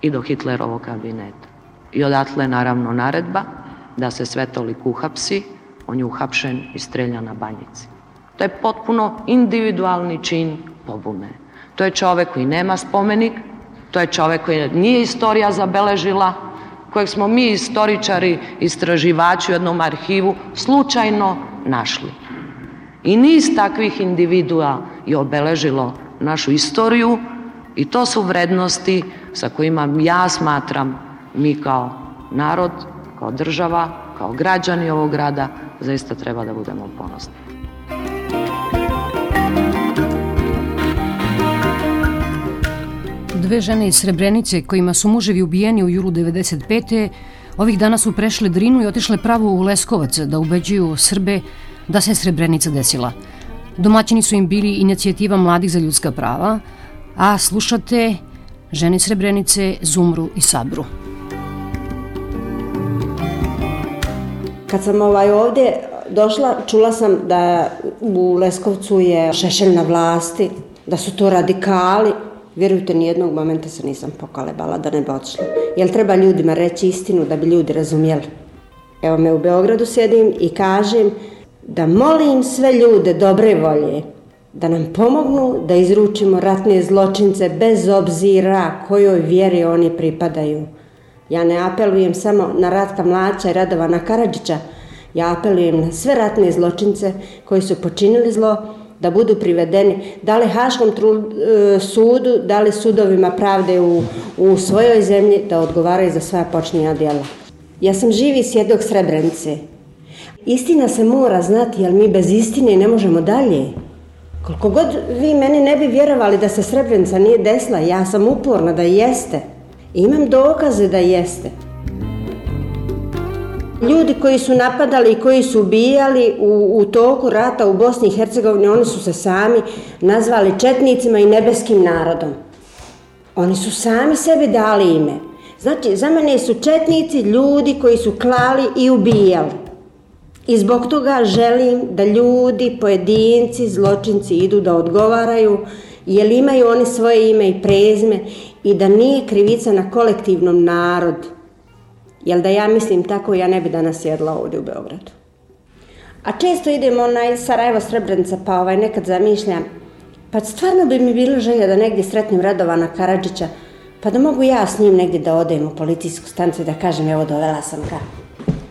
i do Hitlerovog kabineta. I odatle naravno naredba da se Svetolik uhapsi, on je uhapšen i strelja na banjici. To je potpuno individualni čin pobune. To je čovek koji nema spomenik, to je čovek koji nije istorija zabeležila, kojeg smo mi istoričari, istraživači u jednom arhivu slučajno našli. I niz takvih individua je obeležilo našu istoriju i to su vrednosti sa kojima ja smatram mi kao narod, kao država, kao građani ovog grada zaista treba da budemo ponosni. Dve žene iz Srebrenice kojima su muževi ubijeni u julu 95. ovih dana su prešle Drinu i otišle pravo u Leskovac da ubeđuju Srbe da se Srebrenica desila. Domaćini su im bili inicijativa Mladih za ljudska prava, a slušate žene Srebrenice Zumru i Sabru. Kad sam ovaj ovde došla, čula sam da u Leskovcu je Šešelj na vlasti, da su to radikali. Vjerujte, nijednog momenta se nisam pokalebala da ne bi otišla. Jel treba ljudima reći istinu da bi ljudi razumjeli? Evo me u Beogradu sedim i kažem da molim sve ljude dobre volje da nam pomognu da izručimo ratne zločince bez obzira kojoj vjeri oni pripadaju. Ja ne apelujem samo na Ratka Mlača i Radovana Karadžića, ja apelujem na sve ratne zločince koji su počinili zlo da budu privedeni da li Haškom tru, e, sudu, da li sudovima pravde u, u svojoj zemlji da odgovaraju za svoja počinjena djela. Ja sam živi svjedok Srebrenice. Istina se mora znati, jer mi bez istine ne možemo dalje. Koliko god vi meni ne bi vjerovali da se Srebrenica nije desila, ja sam uporna da jeste. Imam dokaze da jeste. Ljudi koji su napadali i koji su ubijali u, u toku rata u Bosni i Hercegovini, oni su se sami nazvali četnicima i nebeskim narodom. Oni su sami sebi dali ime. Znači, za mene su četnici ljudi koji su klali i ubijali. I zbog toga želim da ljudi, pojedinci, zločinci idu da odgovaraju, jer imaju oni svoje ime i prezime i da nije krivica na kolektivnom narodu. Jel da ja mislim tako, ja ne bi danas jedla ovdje u Beogradu. A često idemo na Sarajevo Srebrenica, pa ovaj nekad zamišljam Pa stvarno bi mi bila želja da negdje sretnem Radovana Karadžića, pa da mogu ja s njim negdje da odem u policijsku stanicu i da kažem evo dovela sam ga.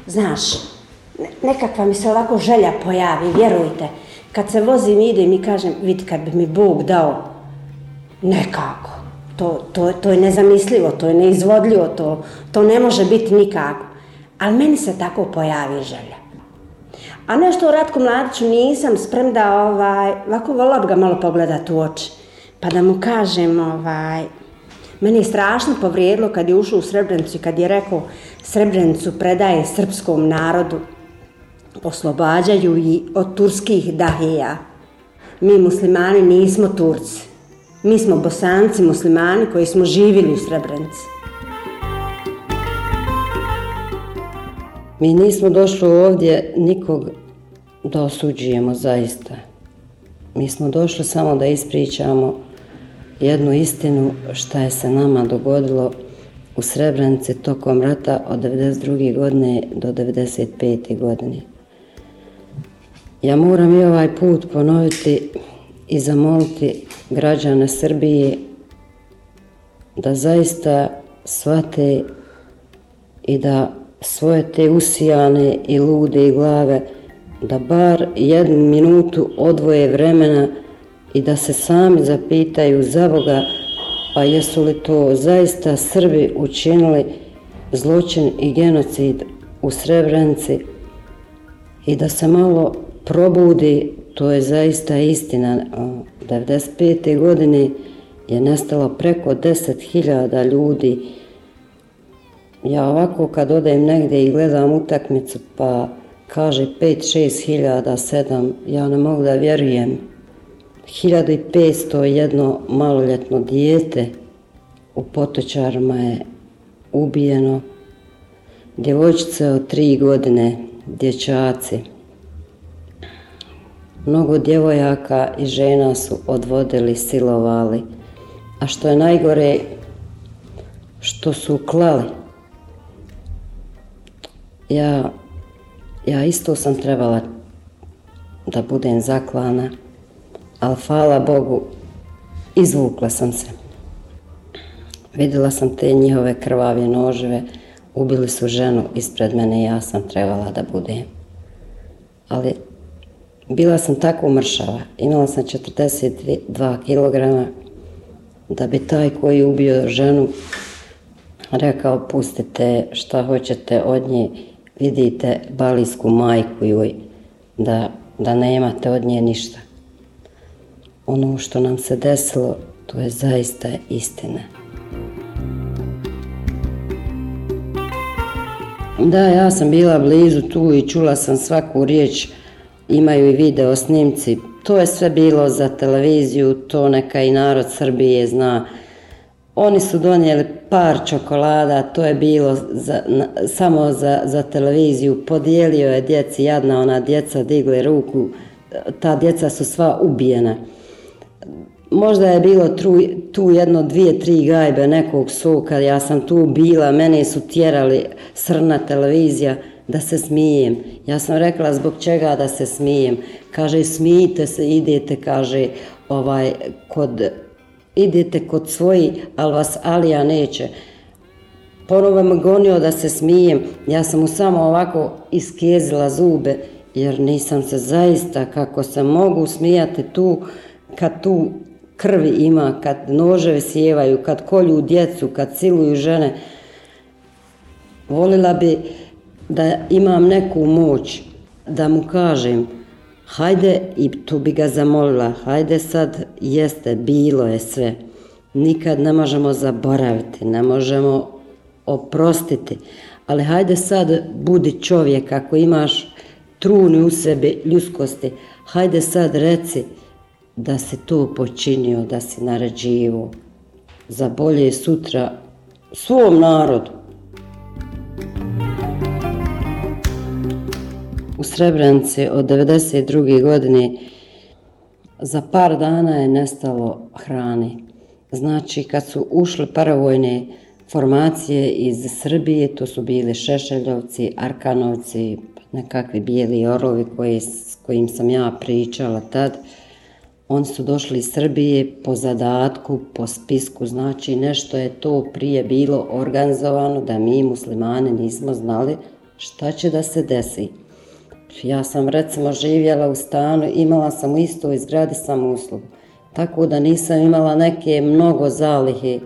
Znaš, nekakva mi se ovako želja pojavi, vjerujte. Kad se vozim idem i kažem, vidi kad bi mi Bog dao, nekako. To, to, to je nezamislivo, to je neizvodljivo, to, to ne može biti nikako. Ali meni se tako pojavi želja. A nešto o Ratku Mladiću nisam spremda, ovaj, ovako volila bi ga malo pogledati u oči. Pa da mu kažem, ovaj, meni je strašno povrijedilo kad je ušao u Srebrenicu i kad je rekao Srebrenicu predaje srpskom narodu, oslobađaju i od turskih dahija. Mi muslimani nismo Turci. Mi smo bosanci muslimani koji smo živjeli u Srebrenici. Mi nismo došli ovdje nikog da osuđujemo zaista. Mi smo došli samo da ispričamo jednu istinu šta je se nama dogodilo u Srebrenici tokom rata od 92. godine do 95. godine. Ja moram i ovaj put ponoviti i zamoliti građane Srbije da zaista shvate i da svoje te usijane i lude i glave da bar jednu minutu odvoje vremena i da se sami zapitaju za Boga pa jesu li to zaista Srbi učinili zločin i genocid u Srebrenici i da se malo probudi, to je zaista istina. 95. godine je nestalo preko 10.000 ljudi. Ja ovako kad odem negdje i gledam utakmicu pa kaže 5-6 hiljada, 7, ja ne mogu da vjerujem. 1500 jedno maloljetno dijete u potočarima je ubijeno. Djevojčice od tri godine, dječaci. Mnogo djevojaka i žena su odvodili, silovali. A što je najgore, što su klali. Ja, ja isto sam trebala da budem zaklana, ali hvala Bogu, izvukla sam se. Vidjela sam te njihove krvave noževe, ubili su ženu ispred mene i ja sam trebala da budem. Ali bila sam tako umršava, imala sam 42 kg, da bi taj koji ubio ženu rekao pustite šta hoćete od nje, vidite balijsku majku joj, da, da nemate od nje ništa. Ono što nam se desilo, to je zaista istina. Da, ja sam bila blizu tu i čula sam svaku riječ, imaju i video snimci. To je sve bilo za televiziju, to neka i narod Srbije zna. Oni su donijeli par čokolada, to je bilo za, na, samo za, za televiziju. Podijelio je djeci, jadna ona djeca, digli ruku, ta djeca su sva ubijena. Možda je bilo tu, tu jedno, dvije, tri gajbe nekog soka, ja sam tu bila, mene su tjerali srna televizija da se smijem. Ja sam rekla zbog čega da se smijem. Kaže smijite se, idete, kaže ovaj kod idete kod svoji, ali vas Alija neće. Ponovo me gonio da se smijem. Ja sam mu samo ovako iskezila zube, jer nisam se zaista, kako se mogu smijati tu, kad tu krvi ima, kad noževi sjevaju, kad kolju djecu, kad siluju žene. Volila bi da imam neku moć, da mu kažem, hajde, i tu bi ga zamolila, hajde sad, jeste, bilo je sve. Nikad ne možemo zaboraviti, ne možemo oprostiti, ali hajde sad, budi čovjek, ako imaš truni u sebi ljuskosti, hajde sad reci da si to počinio, da si naređivo za bolje sutra svom narodu. U Srebrenici od 92. godine za par dana je nestalo hrani. Znači, kad su ušli paravojne formacije iz Srbije, to su bili Šešeljovci, Arkanovci, nekakvi bijeli orlovi koji, s kojim sam ja pričala tad, Oni su došli iz Srbije po zadatku, po spisku, znači nešto je to prije bilo organizovano da mi muslimani nismo znali šta će da se desi. Ja sam recimo živjela u stanu, imala sam u istoj zgradi sam uslugu, tako da nisam imala neke mnogo zalihe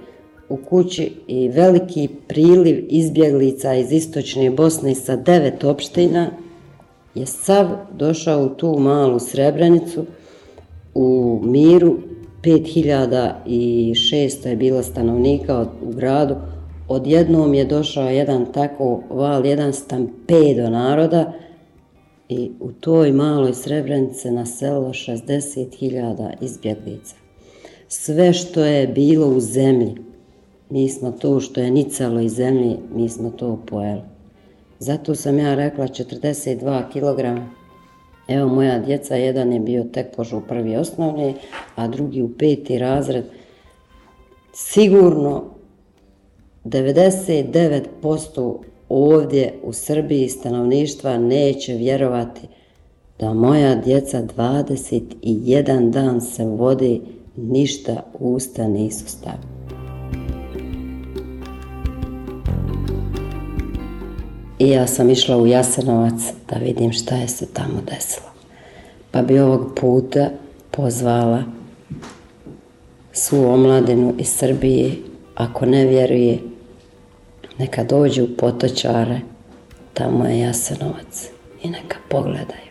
u kući i veliki priliv izbjeglica iz istočne Bosne sa devet opština je sav došao u tu malu Srebrenicu, u miru 5600 je bilo stanovnika u gradu, odjednom je došao jedan tako val, jedan stampedo naroda i u toj maloj Srebrenice naselilo 60.000 izbjeglica. Sve što je bilo u zemlji, mi smo to što je nicalo iz zemlji, mi smo to pojeli. Zato sam ja rekla 42 kilograma Evo moja djeca, jedan je bio tek pošao u prvi osnovni, a drugi u peti razred. Sigurno 99% ovdje u Srbiji stanovništva neće vjerovati da moja djeca 21 dan se vodi, ništa usta nisu stavili. I ja sam išla u Jasenovac da vidim šta je se tamo desilo. Pa bi ovog puta pozvala svu omladinu iz Srbije, ako ne vjeruje, neka dođe u Potočare, tamo je Jasenovac i neka pogledaju.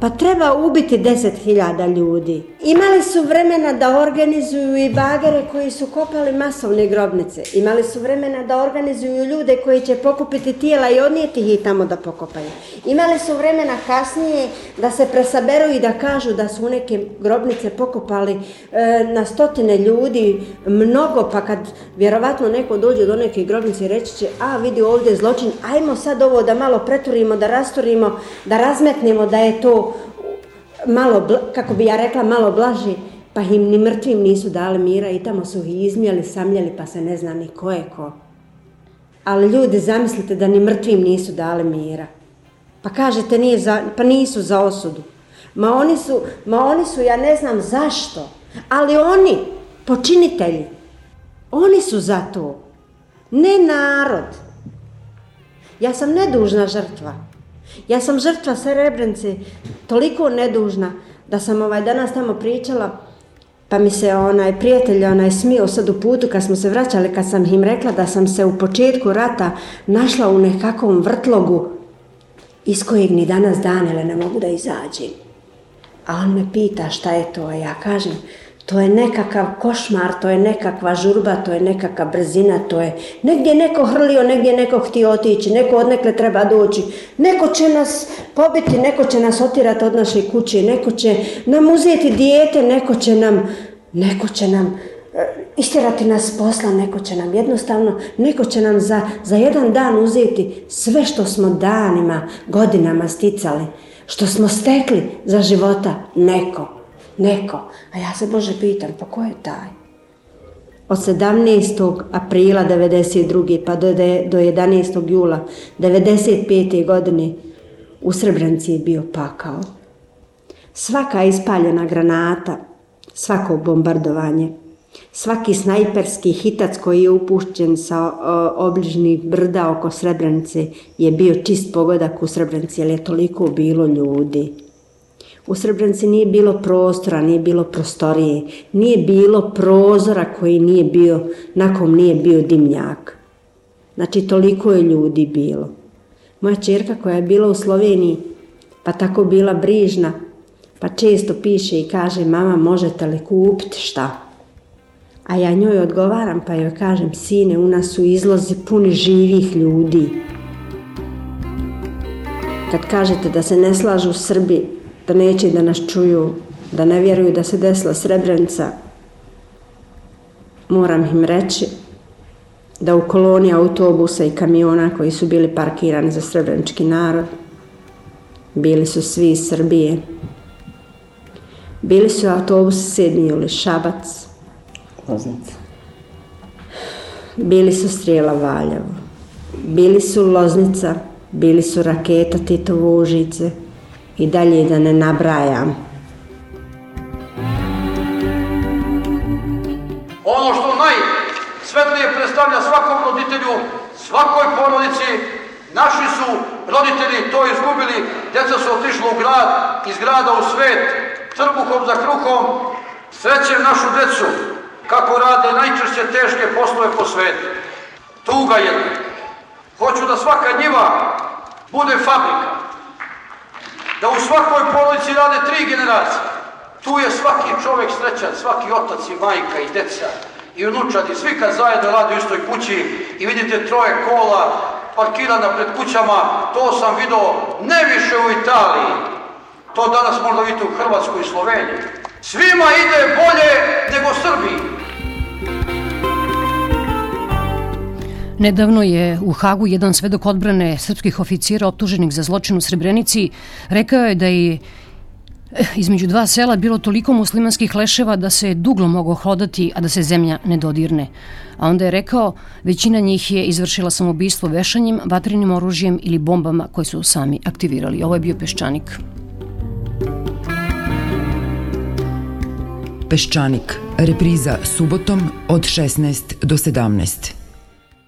Pa treba ubiti 10.000 ljudi. Imali su vremena da organizuju i bagere koji su kopali masovne grobnice. Imali su vremena da organizuju ljude koji će pokupiti tijela i odnijeti ih tamo da pokopaju. Imali su vremena kasnije da se presaberu i da kažu da su u neke grobnice pokopali e, na stotine ljudi, mnogo, pa kad vjerovatno neko dođe do neke grobnice i reći će, a vidi ovdje je zločin, ajmo sad ovo da malo preturimo, da rasturimo, da razmetnemo da je to malo, kako bi ja rekla, malo blaži, pa im ni mrtvim nisu dali mira i tamo su ih izmjeli, samljeli, pa se ne zna ni ko je ko. Ali ljudi, zamislite da ni mrtvim nisu dali mira. Pa kažete, nije za, pa nisu za osudu. Ma oni su, ma oni su, ja ne znam zašto, ali oni, počinitelji, oni su za to. Ne narod. Ja sam nedužna žrtva. Ja sam žrtva Srebrenice, toliko nedužna da sam ovaj danas tamo pričala, pa mi se onaj prijatelj onaj smio sad u putu kad smo se vraćali, kad sam im rekla da sam se u početku rata našla u nekakvom vrtlogu iz kojeg ni danas danele ne mogu da izađem. A on me pita šta je to, a ja kažem, to je nekakav košmar, to je nekakva žurba, to je nekakva brzina, to je negdje neko hrlio, negdje neko htio otići, neko odnekle treba doći, neko će nas pobiti, neko će nas otirati od naše kuće, neko će nam uzeti dijete, neko će nam, neko će nam e, istjerati nas posla, neko će nam jednostavno, neko će nam za, za jedan dan uzeti sve što smo danima, godinama sticali, što smo stekli za života, neko. Neko. A ja se Bože pitam, pa ko je taj? Od 17. aprila 92. pa do, do 11. jula 95. godine u Srebrenici je bio pakao. Svaka ispaljena granata, svako bombardovanje, svaki snajperski hitac koji je upušćen sa obližnih brda oko Srebrenice je bio čist pogodak u Srebrenici, jer je toliko bilo ljudi. U Srebrenici nije bilo prostora, nije bilo prostorije, nije bilo prozora koji nije bio, na kom nije bio dimnjak. Znači, toliko je ljudi bilo. Moja čerka koja je bila u Sloveniji, pa tako bila brižna, pa često piše i kaže, mama, možete li kupiti šta? A ja njoj odgovaram, pa joj kažem, sine, u nas su izlozi puni živih ljudi. Kad kažete da se ne slažu Srbi, da neće da nas čuju, da ne vjeruju da se desila Srebrenica, moram im reći da u koloni autobusa i kamiona koji su bili parkirani za srebrenički narod, bili su svi iz Srbije. Bili su autobusi 7. juli Loznica. Bili su Strijela Valjevo. Bili su Loznica, bili su raketa Titovo Užice i dalje da ne nabrajam. Ono što najsvetlije predstavlja svakom roditelju, svakoj porodici, naši su roditelji to izgubili, djeca su otišla u grad, iz grada u svet, trbuhom za kruhom, srećem našu decu, kako rade najčešće teške poslove po svetu. Tuga jedna. Hoću da svaka njiva bude fabrika. Da u svakoj porodici rade tri generacije. Tu je svaki čovek srećan, svaki otac i majka i deca i unučadi, svi kad zajedno rade u istoj kući i vidite troje kola parkirana pred kućama, to sam video ne više u Italiji, to danas možda vidite u Hrvatskoj i Sloveniji. Svima ide bolje nego Srbiji. Nedavno je u Hagu jedan svedok odbrane srpskih oficira optuženih za zločin u Srebrenici rekao je da je eh, između dva sela bilo toliko muslimanskih leševa da se duglo mogo hodati, a da se zemlja ne dodirne. A onda je rekao, većina njih je izvršila samobistvo vešanjem, vatrenim oružjem ili bombama koje su sami aktivirali. Ovo je bio Peščanik. Peščanik. Repriza subotom od 16 do 17.